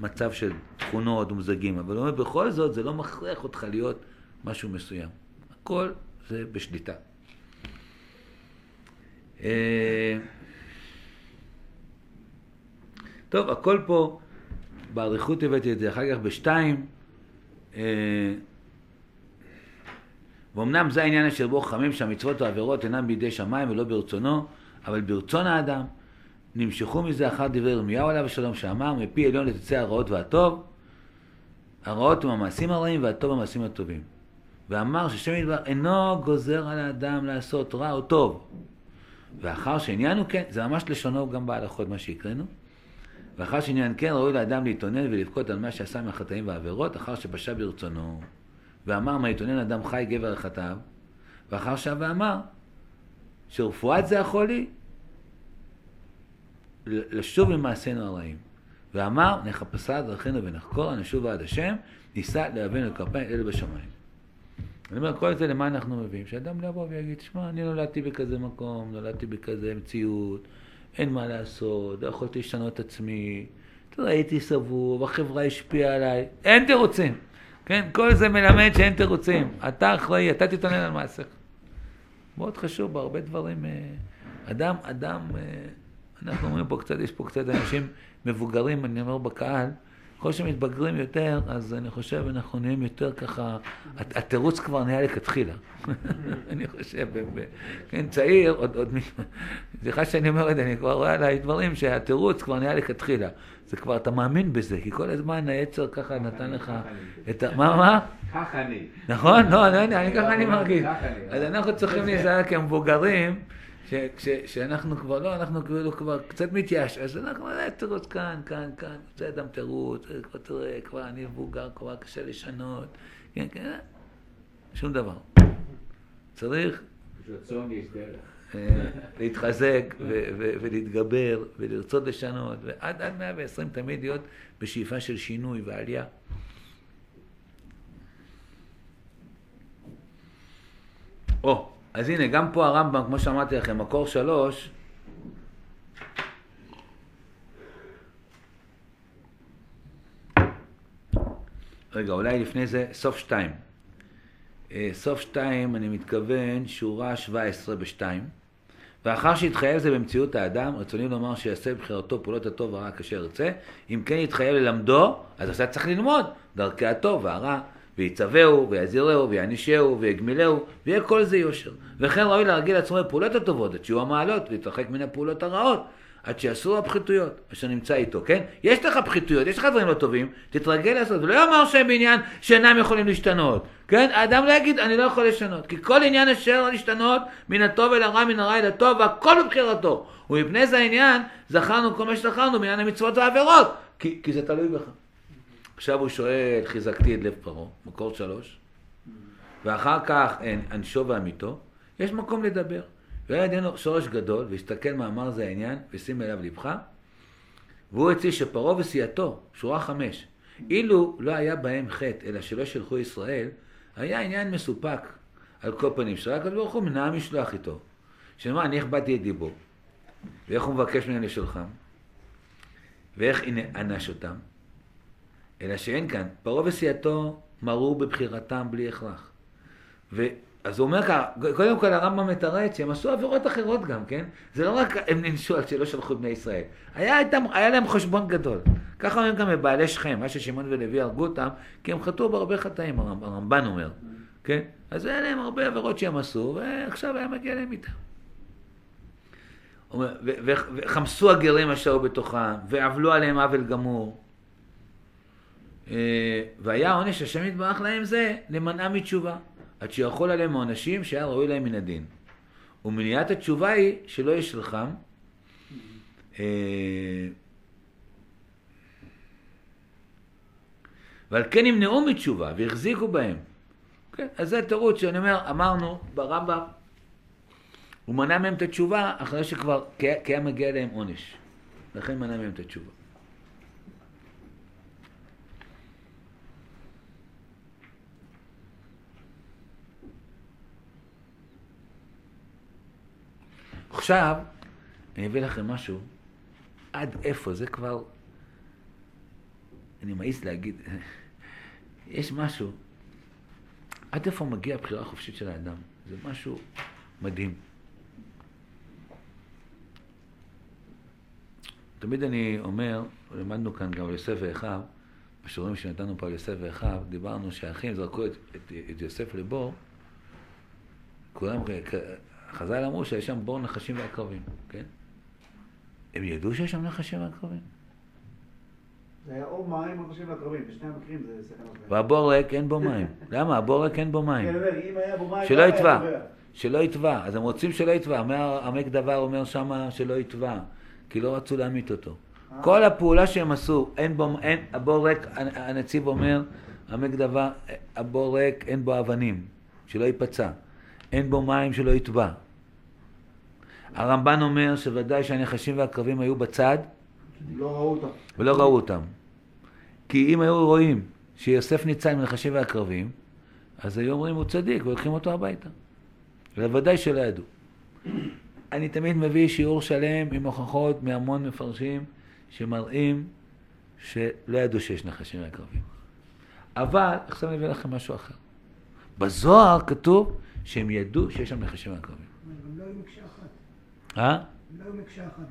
מצב של תכונות ומזגים, אבל הוא אומר, בכל זאת, זה לא מכריח אותך להיות משהו מסוים. הכל זה בשליטה. אה, טוב, הכל פה, באריכות הבאתי את זה, אחר כך בשתיים, אה, ואומנם זה העניין אשר בו חכמים שהמצוות והעבירות אינם בידי שמיים ולא ברצונו, אבל ברצון האדם, נמשכו מזה אחר דברי ירמיהו עליו השלום שאמר, מפי עליון לתצא הרעות והטוב, הרעות הם המעשים הרעים והטוב המעשים הטובים. ואמר ששם ידבר אינו גוזר על האדם לעשות רע או טוב. ואחר שעניין הוא כן, זה ממש לשונו גם בהלכות מה שהקראנו. ואחר שעניין כן ראוי לאדם להתאונן ולבכות על מה שעשה מהחטאים והעבירות, אחר שבשע ברצונו. ואמר מה יתאונן אדם חי גבר החטאיו, ואחר שב ואמר שרפואת זה החולי לשוב ממעשינו הרעים. ואמר נחפשה דרכינו ונחקור, נשובה עד השם, נישא לאבינו כפיים אלה בשמיים. אני אומר, כל זה למה אנחנו מביאים? שאדם יבוא ויגיד, שמע, אני נולדתי בכזה מקום, נולדתי בכזה מציאות, אין מה לעשות, לא יכולתי לשנות את עצמי, הייתי סבוב, החברה השפיעה עליי, אין תירוצים. כן, כל זה מלמד שאין תירוצים. אתה אחראי, אתה תתעונן על מעשיך. מאוד חשוב בהרבה דברים. אה, אדם, אדם, אה, אנחנו אומרים פה קצת, יש פה קצת אנשים מבוגרים, אני אומר בקהל, ככל שמתבגרים יותר, אז אני חושב אנחנו נהיים יותר ככה, התירוץ כבר נהיה לכתחילה. אני חושב, כן, צעיר, עוד, עוד, סליחה שאני אומר את זה, אני כבר רואה עליי דברים שהתירוץ כבר נהיה לכתחילה. זה כבר, אתה מאמין בזה, כי כל הזמן היצר ככה נתן לך את ה... מה, מה? ככה אני. נכון? לא, לא אני ככה אני מרגיש. אז אנחנו צריכים להיזהר כמבוגרים. שאנחנו כבר לא, אנחנו כאילו כבר קצת מתייאש, אז אנחנו, אה, תירוץ כאן, כאן, כאן, זה אדם תירוץ, אה, כבר תראה, כבר אני מבוגר, כבר קשה לשנות, כן, כן, אה, שום דבר. צריך להתחזק ולהתגבר ולרצות לשנות, ועד עד 120 תמיד להיות בשאיפה של שינוי ועלייה. או, אז הנה, גם פה הרמב"ם, כמו שאמרתי לכם, מקור שלוש, רגע, אולי לפני זה, סוף שתיים. אה, סוף שתיים, אני מתכוון, שורה 17 בשתיים. ואחר שיתחייב זה במציאות האדם, רצוני לומר שיעשה בבחירתו פעולות הטוב והרע כאשר ירצה. אם כן יתחייב ללמדו, אז עכשיו צריך ללמוד דרכי הטוב והרע. ויצווהו, ויזירהו, ויענישהו, ויגמילהו, ויהיה כל זה יושר. וכן ראוי להרגיל לעצמו בפעולות הטובות, עד שיהיו המעלות, להתרחק מן הפעולות הרעות, עד שיעשו הפחיתויות, אשר נמצא איתו, כן? יש לך פחיתויות, יש לך דברים לא טובים, תתרגל לעשות, ולא יאמר שהם בעניין שאינם יכולים להשתנות, כן? האדם לא יגיד, אני לא יכול לשנות, כי כל עניין אשר להשתנות, מן הטוב אל הרע, מן הרע אל הטוב, והכל בבחירתו. ומפני זה העניין, זכרנו כל מה שזכרנו בעניין המצוות והעבירות, כי, כי זה תלוי בך. עכשיו הוא שואל, חיזקתי את לב פרעה, מקור שלוש, ואחר כך אין ענשו ועמיתו, יש מקום לדבר. והיה ידינו שורש גדול, והסתכל מאמר זה העניין, ושים אליו לבך, והוא הציע שפרעה וסיעתו, שורה חמש, אילו לא היה בהם חטא, אלא שלא שלחו ישראל, היה עניין מסופק על כל פנים, שרק הקדוש הוא מנע משלוח איתו. שמה, אני הכבדתי את דיבו, ואיך הוא מבקש ממני לשולחם, ואיך ענש אותם, אלא שאין כאן. פרעה וסיעתו מרו בבחירתם בלי הכרח. ו... אז הוא אומר ככה, קודם כל הרמב"ם מתרץ שהם עשו עבירות אחרות גם, כן? זה לא רק הם ננשו על שלא שלחו בני ישראל. היה, איתם, היה להם חשבון גדול. ככה אומרים גם בבעלי שכם, מה ששמעון ולוי הרגו אותם, כי הם חטאו בהרבה חטאים, הרמב"ן אומר, כן? אז היה להם הרבה עבירות שהם עשו, ועכשיו היה מגיע להם איתם. וחמסו הגרים אשר בתוכם, ועוולו עליהם עוול גמור. אה, והיה עונש השם יתברך להם זה למנעה מתשובה, עד שיכול עליהם העונשים שהיה ראוי להם מן הדין. ומניעת התשובה היא שלא ישלחם. אה, ועל כן ימנעו מתשובה והחזיקו בהם. כן, אז זה תירוץ שאני אומר, אמרנו ברמב"ם, הוא מנע מהם את התשובה אחרי שכבר, כי היה מגיע להם עונש. לכן מנע מהם את התשובה. עכשיו, אני אביא לכם משהו, עד איפה, זה כבר, אני מעיז להגיד, יש משהו, עד איפה מגיעה הבחירה החופשית של האדם, זה משהו מדהים. תמיד אני אומר, למדנו כאן גם על יוסף ואחיו, בשיעורים שנתנו פה על יוסף ואחיו, דיברנו שהאחים זרקו את, את, את יוסף לבור, כולם חז"ל אמרו שיש שם בור נחשים ועקרבים, כן? הם ידעו שיש שם נחשים ועקרבים? זה היה או מים או אנשים והקרבים, בשני המקרים זה סכנות. והבור ריק אין בו מים. למה? הבור ריק אין בו כן, מים. מים, שלא לא יטבע. שלא יטבע. אז הם רוצים שלא יטבע. עמק דבר אומר שמה שלא יטבע. כי לא רצו להמית אותו. אה. כל הפעולה שהם עשו, אין בו, אין, הבור ריק, הנציב אומר, עמק דבר, הבור ריק, אין בו אבנים, שלא ייפצע. אין בו מים, שלא יטבע. הרמב"ן אומר שוודאי שהנחשים והקרבים היו בצד, לא ראו אותם. ולא ראו אותם. כי אם היו רואים שיוסף ניצל מנחשים והקרבים, אז היו אומרים הוא צדיק ולוקחים אותו הביתה. ודאי שלא ידעו. אני תמיד מביא שיעור שלם עם הוכחות מהמון מפרשים שמראים שלא ידעו שיש נחשים והקרבים. אבל עכשיו אני אביא לכם משהו אחר. בזוהר כתוב שהם ידעו שיש שם נחשים והקרבים. גם לא היו מקשה אחת. אה? הם לא היו מקשה אחת.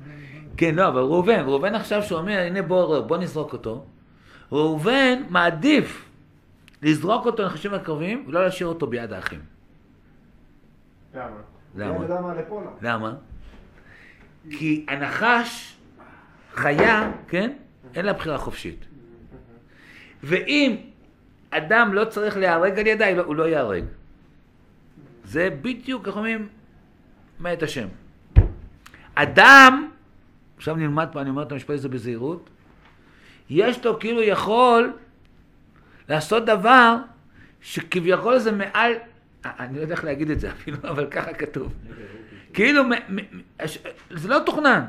כן, לא, אבל ראובן, ראובן עכשיו שאומר, הנה בוא, בוא נזרוק אותו, ראובן מעדיף לזרוק אותו לנחשים הקרבים ולא להשאיר אותו ביד האחים. למה? למה? למה? כי הנחש, חיה, כן? אין לה בחירה חופשית. ואם אדם לא צריך להיהרג על ידה, לא- הוא לא ייהרג. זה בדיוק, איך אומרים, מאת השם. אדם, עכשיו נלמד פה, אני אומר את המשפט הזה בזהירות, יש לו כאילו יכול לעשות דבר שכביכול זה מעל, אני לא יודע איך להגיד את זה אפילו, אבל ככה כתוב. כאילו, זה לא תוכנן.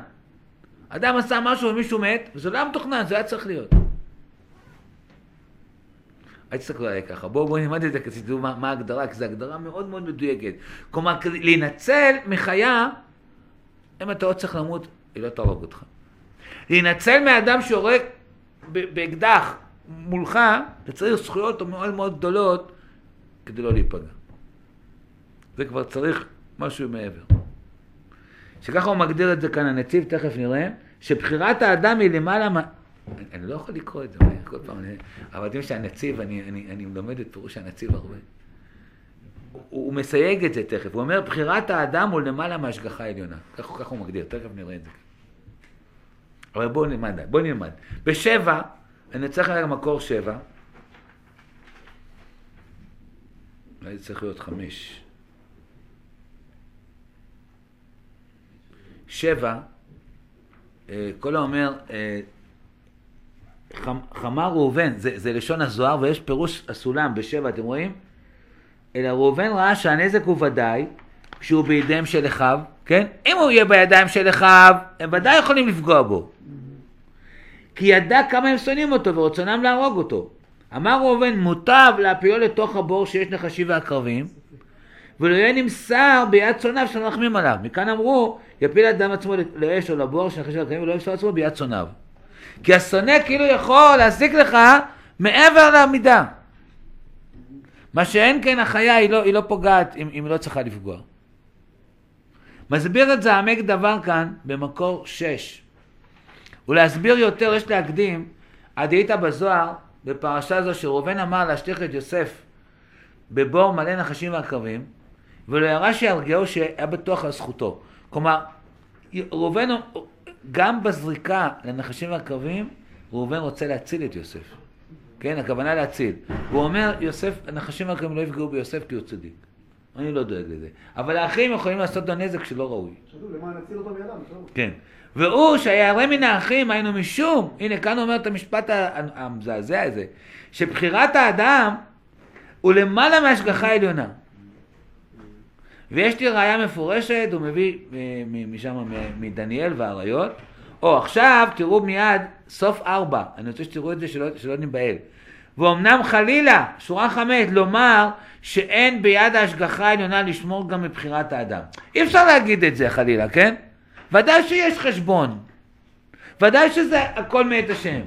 אדם עשה משהו ומישהו מת, וזה לא היה מתוכנן, זה היה צריך להיות. אל תסתכלו עליי ככה, בואו בוא נלמד את זה כדי שתדעו מה, מה ההגדרה, כי זו הגדרה מאוד מאוד מדויקת. כלומר, כדי להינצל מחיה, אם אתה עוד צריך למות, היא לא תהרוג אותך. להינצל מאדם שיורק באקדח מולך, אתה צריך זכויות מאוד מאוד גדולות כדי לא להיפגע. זה כבר צריך משהו מעבר. שככה הוא מגדיר את זה כאן הנציב, תכף נראה, שבחירת האדם היא למעלה. אני, לא יכול לקרוא את זה, כל פעם, אני, אבל אתם שהנציב, אני, אני, אני מלמד את פירוש הנציב הרבה. הוא, הוא מסייג את זה תכף, הוא אומר, בחירת האדם הוא למעלה מהשגחה העליונה. ככה, ככה הוא מגדיר, תכף נראה את זה. אבל בואו נלמד, בואו נלמד. בשבע, אני צריך ללכת למקור שבע. אולי זה צריך להיות חמש. שבע, אה, כל האומר, אה, חמר ראובן, זה, זה לשון הזוהר ויש פירוש הסולם בשבע, אתם רואים? אלא ראובן ראה שהנזק הוא ודאי כשהוא בידיהם של אחיו, כן? אם הוא יהיה בידיים של אחיו, הם ודאי יכולים לפגוע בו. כי ידע כמה הם שונאים אותו ורצונם להרוג אותו. אמר ראובן, מוטב להפיולו לתוך הבור שיש נחשים ועקרבים, ולא יהיה נמסר ביד צונאיו שמרחמים עליו. מכאן אמרו, יפיל אדם עצמו לאש או לבור של נחשים ועקרבים ולא ימסור עצמו ביד צונאיו. כי השונא כאילו יכול להזיק לך מעבר למידה. מה שאין כן החיה היא לא, היא לא פוגעת אם, אם היא לא צריכה לפגוע. מסביר את זה דבר כאן במקור 6. ולהסביר יותר יש להקדים, הדאית בזוהר, בפרשה זו שראובן אמר להשליך את יוסף בבור מלא נחשים ועקרבים, ולא ירא שירגעו שהיה בטוח על זכותו. כלומר, ראובן, גם בזריקה לנחשים ועקרבים, ראובן רוצה להציל את יוסף. כן, הכוונה להציל. הוא אומר, יוסף, הנחשים והקרבים לא יפגעו ביוסף כי הוא צדיק. אני לא דואג לזה. אבל האחים יכולים לעשות לו נזק שלא ראוי. למען נציל אותו מידם. כן. והוא שירא מן האחים היינו משום, הנה כאן אומר את המשפט המזעזע הזה, שבחירת האדם הוא למעלה מהשגחה עליונה. ויש לי ראיה מפורשת, הוא מביא אה, משם, מדניאל והאריות. או עכשיו תראו מיד סוף ארבע, אני רוצה שתראו את זה שלא, שלא נבהל. ואומנם חלילה, שורה חמש, לומר שאין ביד ההשגחה העליונה לשמור גם מבחירת האדם. אי אפשר להגיד את זה חלילה, כן? ודאי שיש חשבון. ודאי שזה הכל מאת השם.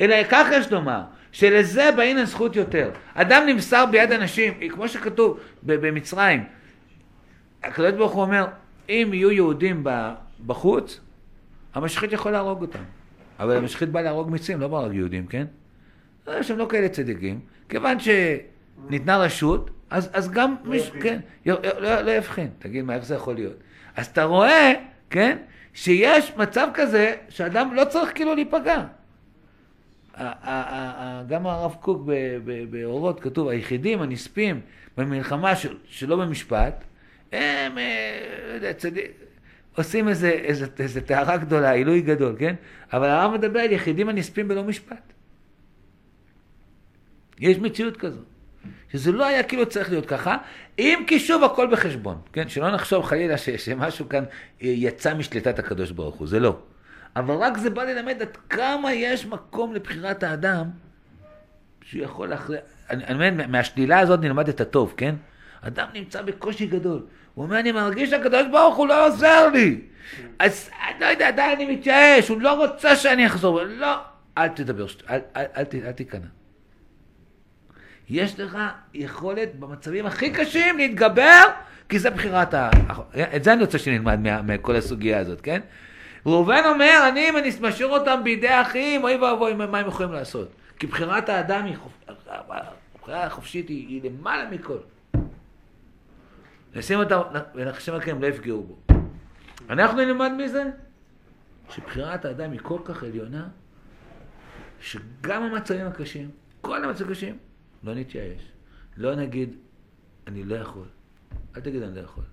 אלא כך יש לומר, שלזה באין זכות יותר. אדם נמסר ביד אנשים, כמו שכתוב במצרים, הקדוש ברוך הוא אומר, אם יהיו יהודים בחוץ, המשחית יכול להרוג אותם. אבל המשחית בא להרוג מצרים, לא בא להרוג יהודים, כן? אה, שהם לא כאלה צדיקים. כיוון שניתנה רשות, אז, אז גם לא מישהו. כן, י- לא, לא יבחין. תגיד, מה, איך זה יכול להיות? אז אתה רואה, כן, שיש מצב כזה שאדם לא צריך כאילו להיפגע. גם הרב קוק באורות כתוב, היחידים הנספים במלחמה של- שלא במשפט, הם, אה, לא עושים איזה, איזה, איזה טהרה גדולה, עילוי גדול, כן? אבל הרב מדבר על יחידים הנספים בלא משפט. יש מציאות כזו. שזה לא היה כאילו צריך להיות ככה, אם כי שוב הכל בחשבון, כן? שלא נחשוב חלילה ש, שמשהו כאן אה, יצא משליטת הקדוש ברוך הוא, זה לא. אבל רק זה בא ללמד עד כמה יש מקום לבחירת האדם, שהוא יכול להחליט, אני אני אומר, מהשלילה הזאת נלמד את הטוב, כן? אדם נמצא בקושי גדול, הוא אומר, אני מרגיש שהקדוש ברוך הוא לא עוזר לי. אז אני לא יודע, די, אני מתייאש, הוא לא רוצה שאני אחזור. לא, אל תדבר, אל, אל, אל, אל תיכנע. יש לך יכולת במצבים הכי קשים להתגבר, כי זה בחירת ה... את זה אני רוצה שנלמד מכל הסוגיה הזאת, כן? ראובן אומר, אני, אם אני משאיר אותם בידי אחים, אוי ואבוי, מה הם יכולים לעשות? כי בחירת האדם היא חופ... החופשית היא, היא למעלה מכל. נשים אותם, ונחשב לכם לא יפגעו בו. אנחנו נלמד מזה שבחירת האדם היא כל כך עליונה, שגם המצבים הקשים, כל המצבים הקשים, לא נתייאש. לא נגיד, אני לא יכול. אל תגיד אני לא יכול.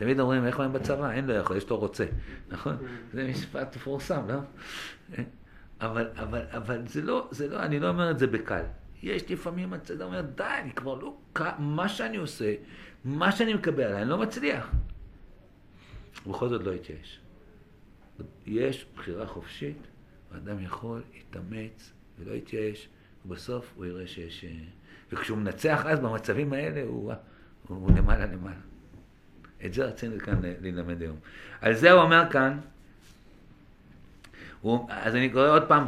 תמיד אומרים, איך אומרים בצבא? אין לא יכול, יש לו רוצה. נכון? זה משפט מפורסם, לא? אבל, אבל, אבל זה לא, זה לא, אני לא אומר את זה בקל. יש לפעמים הצד אומר, די, אני כבר לא, מה שאני עושה, מה שאני מקבל עליי, אני לא מצליח. ובכל זאת לא יתייאש. יש בחירה חופשית, ואדם יכול להתאמץ ולא יתייאש, ובסוף הוא יראה שיש... אה, וכשהוא מנצח אז במצבים האלה, הוא, הוא, הוא למעלה למעלה. את זה רצינו כאן ללמד היום. על זה הוא אומר כאן, הוא, אז אני קורא עוד פעם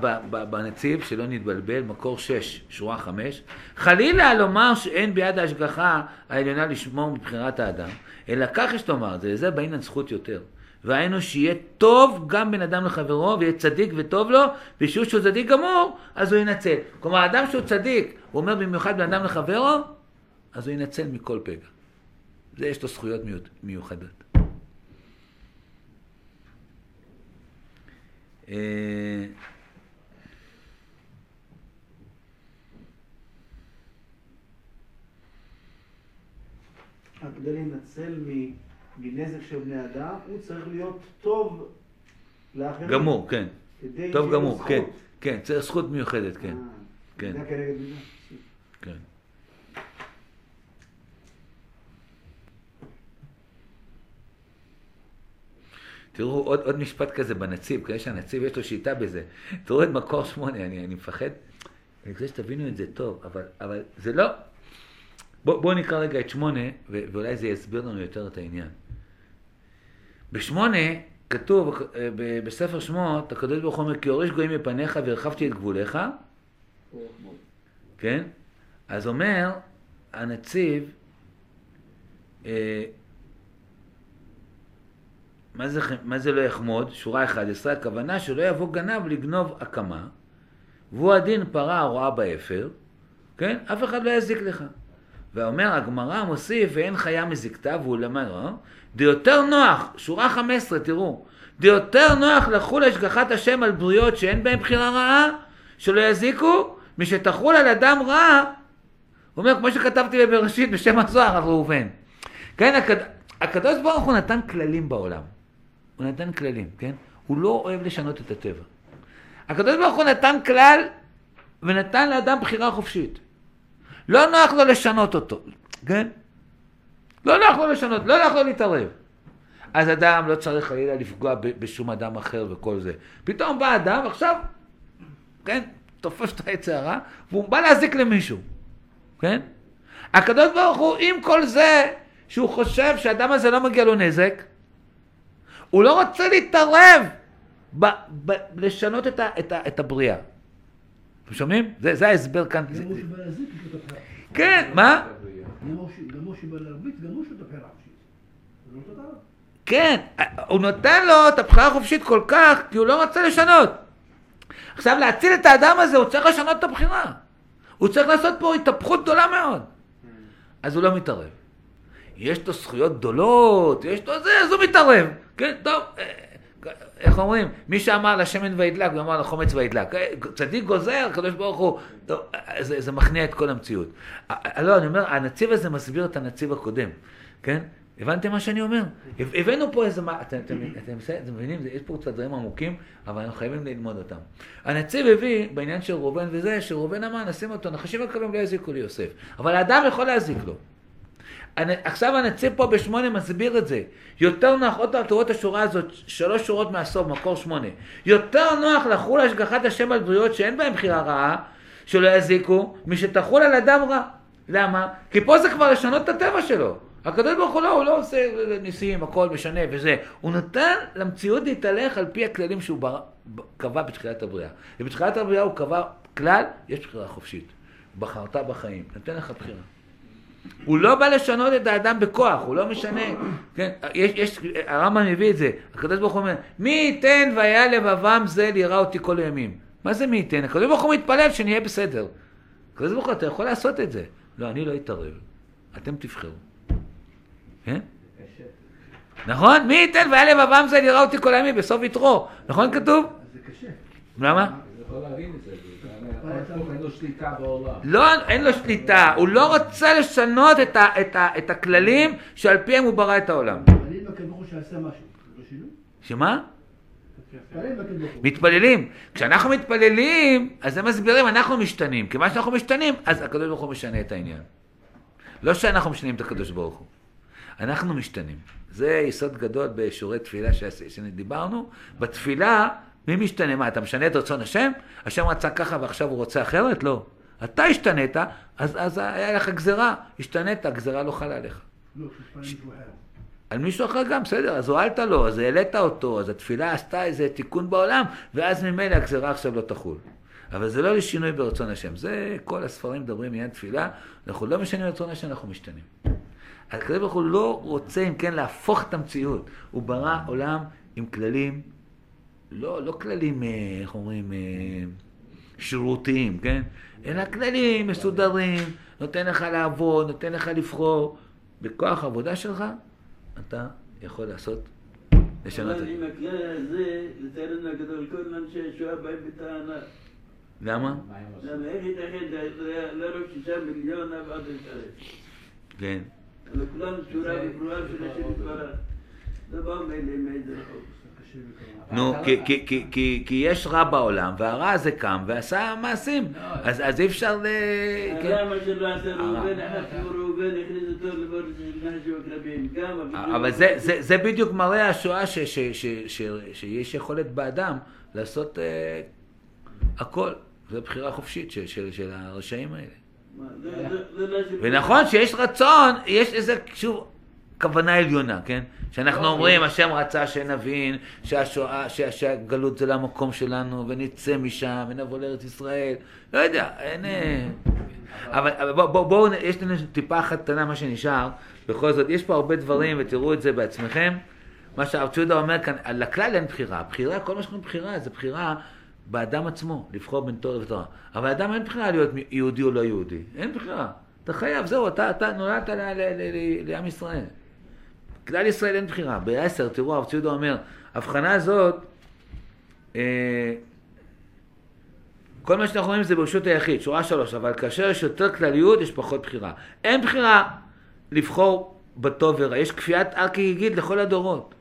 בנציב, שלא נתבלבל, מקור 6, שורה 5. חלילה לומר שאין ביד ההשגחה העליונה לשמור מבחירת האדם, אלא כך יש לומר, זה לזה בעניין זכות יותר. והיינו שיהיה טוב גם בין אדם לחברו, ויהיה צדיק וטוב לו, ושיעור שהוא צדיק גמור, אז הוא ינצל. כלומר, אדם שהוא צדיק, הוא אומר במיוחד בין אדם לחברו, אז הוא ינצל מכל פגע. זה יש לו זכויות מיוחד- מיוחדות. אה, כדי להינצל מנזק של בני אדם, הוא צריך להיות טוב לאחרים. גמור, כן. טוב גמור. כן. כן, צריך זכות מיוחדת, כן. אה, כן. כן. תראו עוד, עוד משפט כזה בנציב, כנראה שהנציב יש לו שיטה בזה. תראו את מקור שמונה, אני, אני מפחד, אני רוצה שתבינו את זה טוב, אבל, אבל זה לא... בואו בוא נקרא רגע את שמונה, ו- ואולי זה יסביר לנו יותר את העניין. בשמונה כתוב אה, ב- בספר שמות, הקדוש ברוך הוא אומר, כי יורש גויים מפניך והרחבתי את גבוליך, כן? אז אומר הנציב, אה, מה זה, מה זה לא יחמוד? שורה 11, הכוונה שלא יבוא גנב לגנוב הקמה, והוא הדין פרה הרועה באפר, כן? אף אחד לא יזיק לך. ואומר הגמרא מוסיף ואין חיה מזיקתה והוא למד, אה? דיותר נוח, שורה 15, תראו, דיותר נוח לחול השגחת השם על בריאות שאין בהן בחירה רעה, שלא יזיקו, משתחול על אדם רע, הוא אומר, כמו שכתבתי בבראשית בשם הזוהר על ראובן. כן, הקד... הקדוש ברוך הוא נתן כללים בעולם. הוא נתן כללים, כן? הוא לא אוהב לשנות את הטבע. הקדוש ברוך הוא נתן כלל ונתן לאדם בחירה חופשית. לא נוח לו לשנות אותו, כן? לא נוח לו לשנות, לא נוח לו להתערב. אז אדם לא צריך חלילה לפגוע בשום אדם אחר וכל זה. פתאום בא אדם, עכשיו, כן, תופס את העץ הרע, והוא בא להזיק למישהו, כן? הקדוש ברוך הוא, עם כל זה שהוא חושב שהאדם הזה לא מגיע לו נזק, הוא לא רוצה להתערב ב- ב- לשנות את, ה- את, ה- את הבריאה. אתם שומעים? זה, זה ההסבר כאן. גם הוא שבא להזיק, את הבחירה. כן, מה? גם הוא שבא להרביץ, גם לו את הבחירה החופשית. לא. כן, הוא נותן לו את הבחירה החופשית כל כך, כי הוא לא רוצה לשנות. עכשיו, להציל את האדם הזה, הוא צריך לשנות את הבחירה. הוא צריך לעשות פה התהפכות גדולה מאוד. אז הוא לא מתערב. יש לו זכויות גדולות, יש לו זה, אז הוא מתערב. כן, טוב, אה, איך אומרים? מי שאמר לשמן וידלק, הוא אמר לחומץ וידלק. צדיק גוזר, הקדוש ברוך הוא, טוב, זה, זה מכניע את כל המציאות. אה, לא, אני אומר, הנציב הזה מסביר את הנציב הקודם, כן? הבנתם מה שאני אומר? הבאנו פה איזה, מה, אתם, אתם, אתם, אתם מבינים, יש פה קצת דברים עמוקים, אבל אנחנו חייבים ללמוד אותם. הנציב הביא, בעניין של ראובן וזה, שראובן אמר, נשים אותו, נחשים הקרבים לא יזיקו ליוסף. אבל האדם יכול להזיק לו. עכשיו הנציב פה בשמונה מסביר את זה. יותר נוח, עוד פעם תראו את השורה הזאת, שלוש שורות מהסוף, מקור שמונה. יותר נוח לחול השגחת השם על בריאות שאין בהן בחירה רעה, שלא יזיקו, משתחול על אדם רע. למה? כי פה זה כבר לשנות את הטבע שלו. הקדוש ברוך הוא לא, הוא לא עושה ניסים, הכל משנה וזה. הוא נותן למציאות להתהלך על פי הכללים שהוא בר... קבע בתחילת הבריאה. ובתחילת הבריאה הוא קבע כלל, יש בחירה חופשית. בחרת בחיים, נותן לך בחירה. הוא לא בא לשנות את האדם בכוח, הוא לא משנה. כן, יש, יש, הרמב"ם מביא את זה, הקדוש ברוך הוא אומר, מי ייתן והיה לבבם זה ליראה אותי כל הימים. מה זה מי ייתן? הקדוש ברוך הוא מתפלל שנהיה בסדר. הקדוש ברוך הוא, אתה יכול לעשות את זה. לא, אני לא אתערב. אתם תבחרו. כן? נכון? מי ייתן והיה לבבם זה ליראה אותי כל הימים בסוף יתרו. נכון כתוב? זה קשה. למה? לא, אין לו שליטה, הוא לא רוצה לשנות את, ה, את, ה, את הכללים שעל פיהם הוא ברא את העולם. לא? שמה? מתפללים. כשאנחנו מתפללים, אז הם מסבירים, אנחנו משתנים. כיוון שאנחנו משתנים, אז הקדוש ברוך הוא משנה את העניין. לא שאנחנו משנים את הקדוש ברוך הוא. אנחנו משתנים. זה יסוד גדול בשיעורי תפילה שדיברנו. בתפילה מי משתנה? מה, אתה משנה את רצון השם? השם רצה ככה ועכשיו הוא רוצה אחרת? לא. אתה השתנית, אז, אז היה לך גזרה. השתנית, הגזרה לא חלה עליך. לא, אחר. על מישהו אחר גם, בסדר, אז הועלת לו, אז העלית אותו, אז התפילה עשתה איזה תיקון בעולם, ואז ממילא הגזרה עכשיו לא תחול. אבל זה לא לשינוי ברצון השם. זה, כל הספרים מדברים מעניין תפילה, אנחנו לא משנים רצון השם, אנחנו משתנים. הקדוש ברוך הוא לא רוצה, אם כן, להפוך את המציאות. הוא ברא עולם עם כללים, לא, לא כללים, אה, איך אומרים, אה, שירותיים, כן? אלא כללים מסודרים, נותן לך לעבוד, נותן לך לבחור. בכוח העבודה שלך, אתה יכול לעשות, לשנות את אבל זה. עם הכלל הזה, לצערנו הגדול, כל אנשי השואה באים בטענה. למה? למה איך ייתכן להרוג שישה מיליון לא ישרת? כן. אבל כולם צורה וברורה של השם יתברך. לא באו מאלה מאיזה רחוב. נו, כי, כי, יש רע בעולם, והרע הזה קם ועשה מעשים. אז, אז אי אפשר ל... כן. למה שלא עשה ראובן, אחד כמו ראובן הכניס אותו לבור של נחש ועקרבים. גם אבל זה, בדיוק מראה השואה שיש יכולת באדם לעשות אה, הכל. זו בחירה חופשית של, הרשעים האלה. לא ונכון שיש רצון, יש איזה, שוב, כוונה עליונה, כן? שאנחנו אומרים, השם רצה שנבין שהשואה, שה- שהגלות זה לא המקום שלנו, ונצא משם, ונבוא לארץ ישראל. לא יודע, אין... אה, אבל אבל בואו, בוא, בוא, יש לנו טיפה אחת קטנה, מה שנשאר. בכל זאת, יש פה הרבה דברים, ותראו את זה בעצמכם. מה שהרב צ'ודה אומר כאן, לכלל אין בחירה. בחירה, כל מה שקוראים בחירה, זה בחירה באדם עצמו, לבחור בין תורה ותורה. אבל לאדם אין בחירה להיות יהודי או לא יהודי. אין בחירה. אתה חייב, זהו, אתה, אתה נולדת לעם ישראל. כלל ישראל אין בחירה. בעשר, תראו, הרב ציודה אומר, ההבחנה הזאת, אה, כל מה שאנחנו רואים זה ברשות היחיד, שורה שלוש, אבל כאשר יש יותר כלליות, יש פחות בחירה. אין בחירה לבחור בטוב ורע, יש כפיית הר כגיגית לכל הדורות.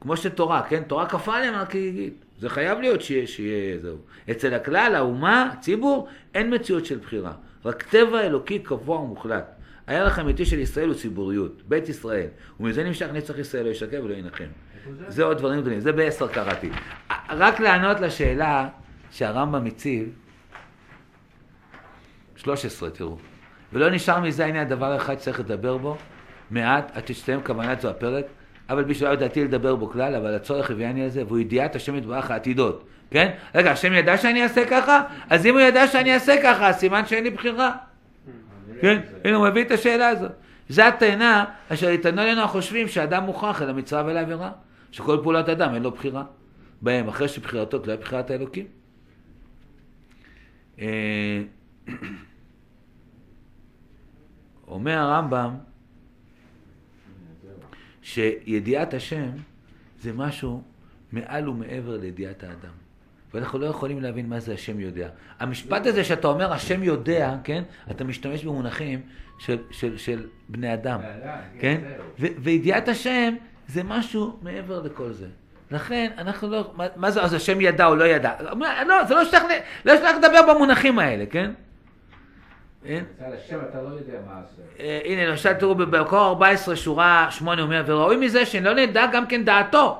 כמו שתורה, כן? תורה כפה עליהם הר כגיגית. זה חייב להיות שיהיה, שיהיה זהו. אצל הכלל, האומה, הציבור, אין מציאות של בחירה. רק טבע אלוקי קבוע ומוחלט. הערך האמיתי של ישראל הוא ציבוריות, בית ישראל. ומזה נמשך נצח ישראל לא ישקר ולא ינחם. זה עוד דברים גדולים, זה בעשר קראתי. רק לענות לשאלה שהרמב"ם הציב, 13 תראו. ולא נשאר מזה, הנה הדבר אחד שצריך לדבר בו, מעט, עד שתסתיים כוונת זו הפרק, אבל בשביל לדעתי לדבר בו כלל, אבל הצורך הביאני על זה, והוא ידיעת השם יתברך העתידות, כן? רגע, השם ידע שאני אעשה ככה? אז אם הוא ידע שאני אעשה ככה, סימן שאין לי בחירה. כן? הנה הוא מביא את השאלה הזאת. זה הטענה אשר יטענו עלינו החושבים שאדם מוכרח אל המצווה ולעבירה. שכל פעולת אדם אין לו בחירה. בהם, אחרי שבחירתו תלויה בחירת האלוקים. אה, אומר הרמב"ם שידיעת השם זה משהו מעל ומעבר לידיעת האדם. ואנחנו לא יכולים להבין מה זה השם יודע. המשפט הזה שאתה אומר השם יודע, כן? אתה משתמש במונחים של, של, של בני אדם, כן? ו- וידיעת השם זה משהו מעבר לכל זה. לכן אנחנו לא, מה, מה זה, אז השם ידע או לא ידע? לא, זה לא ל- לא לדבר במונחים האלה, כן? אתה לא. אה, הנה למשל תראו במקור 14 שורה 8 אומר וראוי מזה שלא נדע גם כן דעתו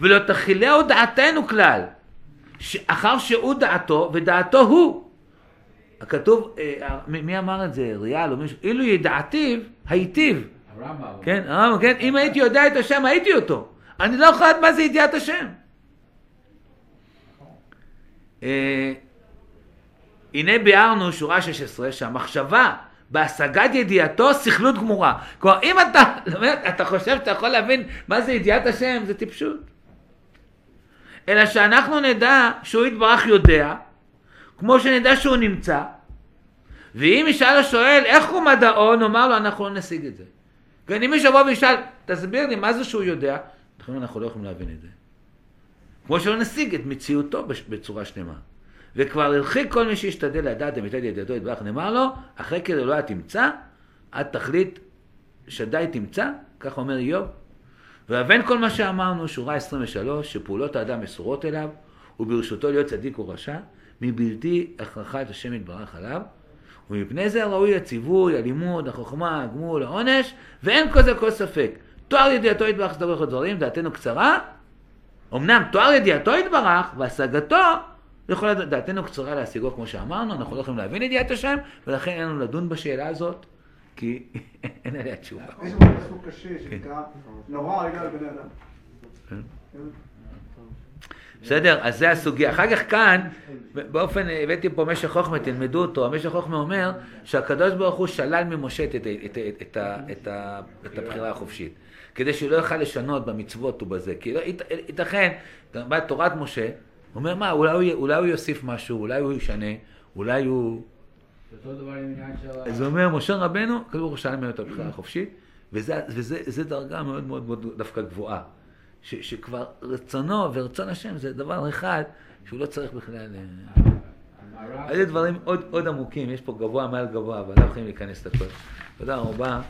ולא תכילהו דעתנו כלל אחר שהוא דעתו ודעתו הוא הכתוב, אה, מי מי אמר את זה? ריאל או מישהו? אילו ידעתיו הייטיב הרמב"ם. כן, הרמב"ם, כן, אם הייתי יודע את השם הייתי אותו אני לא יכול לדעת מה זה ידיעת השם אה, הנה ביארנו, שורה 16, שהמחשבה בהשגת ידיעתו סכלות גמורה. כלומר, אם אתה, אתה חושב שאתה יכול להבין מה זה ידיעת השם, זה טיפשות. אלא שאנחנו נדע שהוא יתברך יודע, כמו שנדע שהוא נמצא, ואם ישאל השואל איך הוא מדעו, נאמר לו, אנחנו לא נשיג את זה. כן, אם מישהו יבוא וישאל, תסביר לי מה זה שהוא יודע, אנחנו אנחנו לא יכולים להבין את זה. כמו שלא נשיג את מציאותו בצורה שלמה. וכבר הרחיק כל מי שישתדל לדעת אמיתת ידיעתו יתברך, נאמר לו, אחרי כדי אלוהי תמצא, עד תכלית שדי תמצא, כך אומר איוב. והבן כל מה שאמרנו, שורה 23, שפעולות האדם מסורות אליו, וברשותו להיות צדיק או רשע, מבלתי הכרחת השם יתברך עליו, ומפני זה ראוי הציווי, הלימוד, החוכמה, הגמול, העונש, ואין כל זה כל ספק. תואר ידיעתו יתברך סדרי בכל דברים, דעתנו קצרה, אמנם תואר ידיעתו יתברך, והשגתו, יכולה, דעתנו קצרה להשיגו כמו שאמרנו, אנחנו לא יכולים להבין ידיעת השם, ולכן אין לנו לדון בשאלה הזאת, כי אין עליה תשובה. יש לנו פסוק קשה שנקרא נורא רגע על בני אדם. כן. בסדר? אז זה הסוגיה. אחר כך כאן, באופן, הבאתי פה משך חוכמה, תלמדו אותו, המשך חוכמה אומר שהקדוש ברוך הוא שלל ממשה את, את, את, את, את, את, הבחירה החופשית. כדי שהוא לא יוכל לשנות במצוות ובזה. כי לא, ית, ייתכן, בתורת משה, הוא אומר מה, אולי אולי הוא יוסיף משהו, אולי הוא ישנה, אולי הוא... אותו דבר עם עניין של... אז אומר, משה רבנו, הקדוש ברוך הוא שאל ממנו את הבחירה החופשית, וזה, וזה וזה דרגה מאוד מאוד דווקא גבוהה. ש, שכבר רצונו ורצון השם זה דבר אחד שהוא לא צריך בכלל... אה, המהר"ל- איזה דברים עוד, עוד עמוקים, יש פה גבוה מעל גבוה, אבל לא יכולים להיכנס לכל. תודה רבה.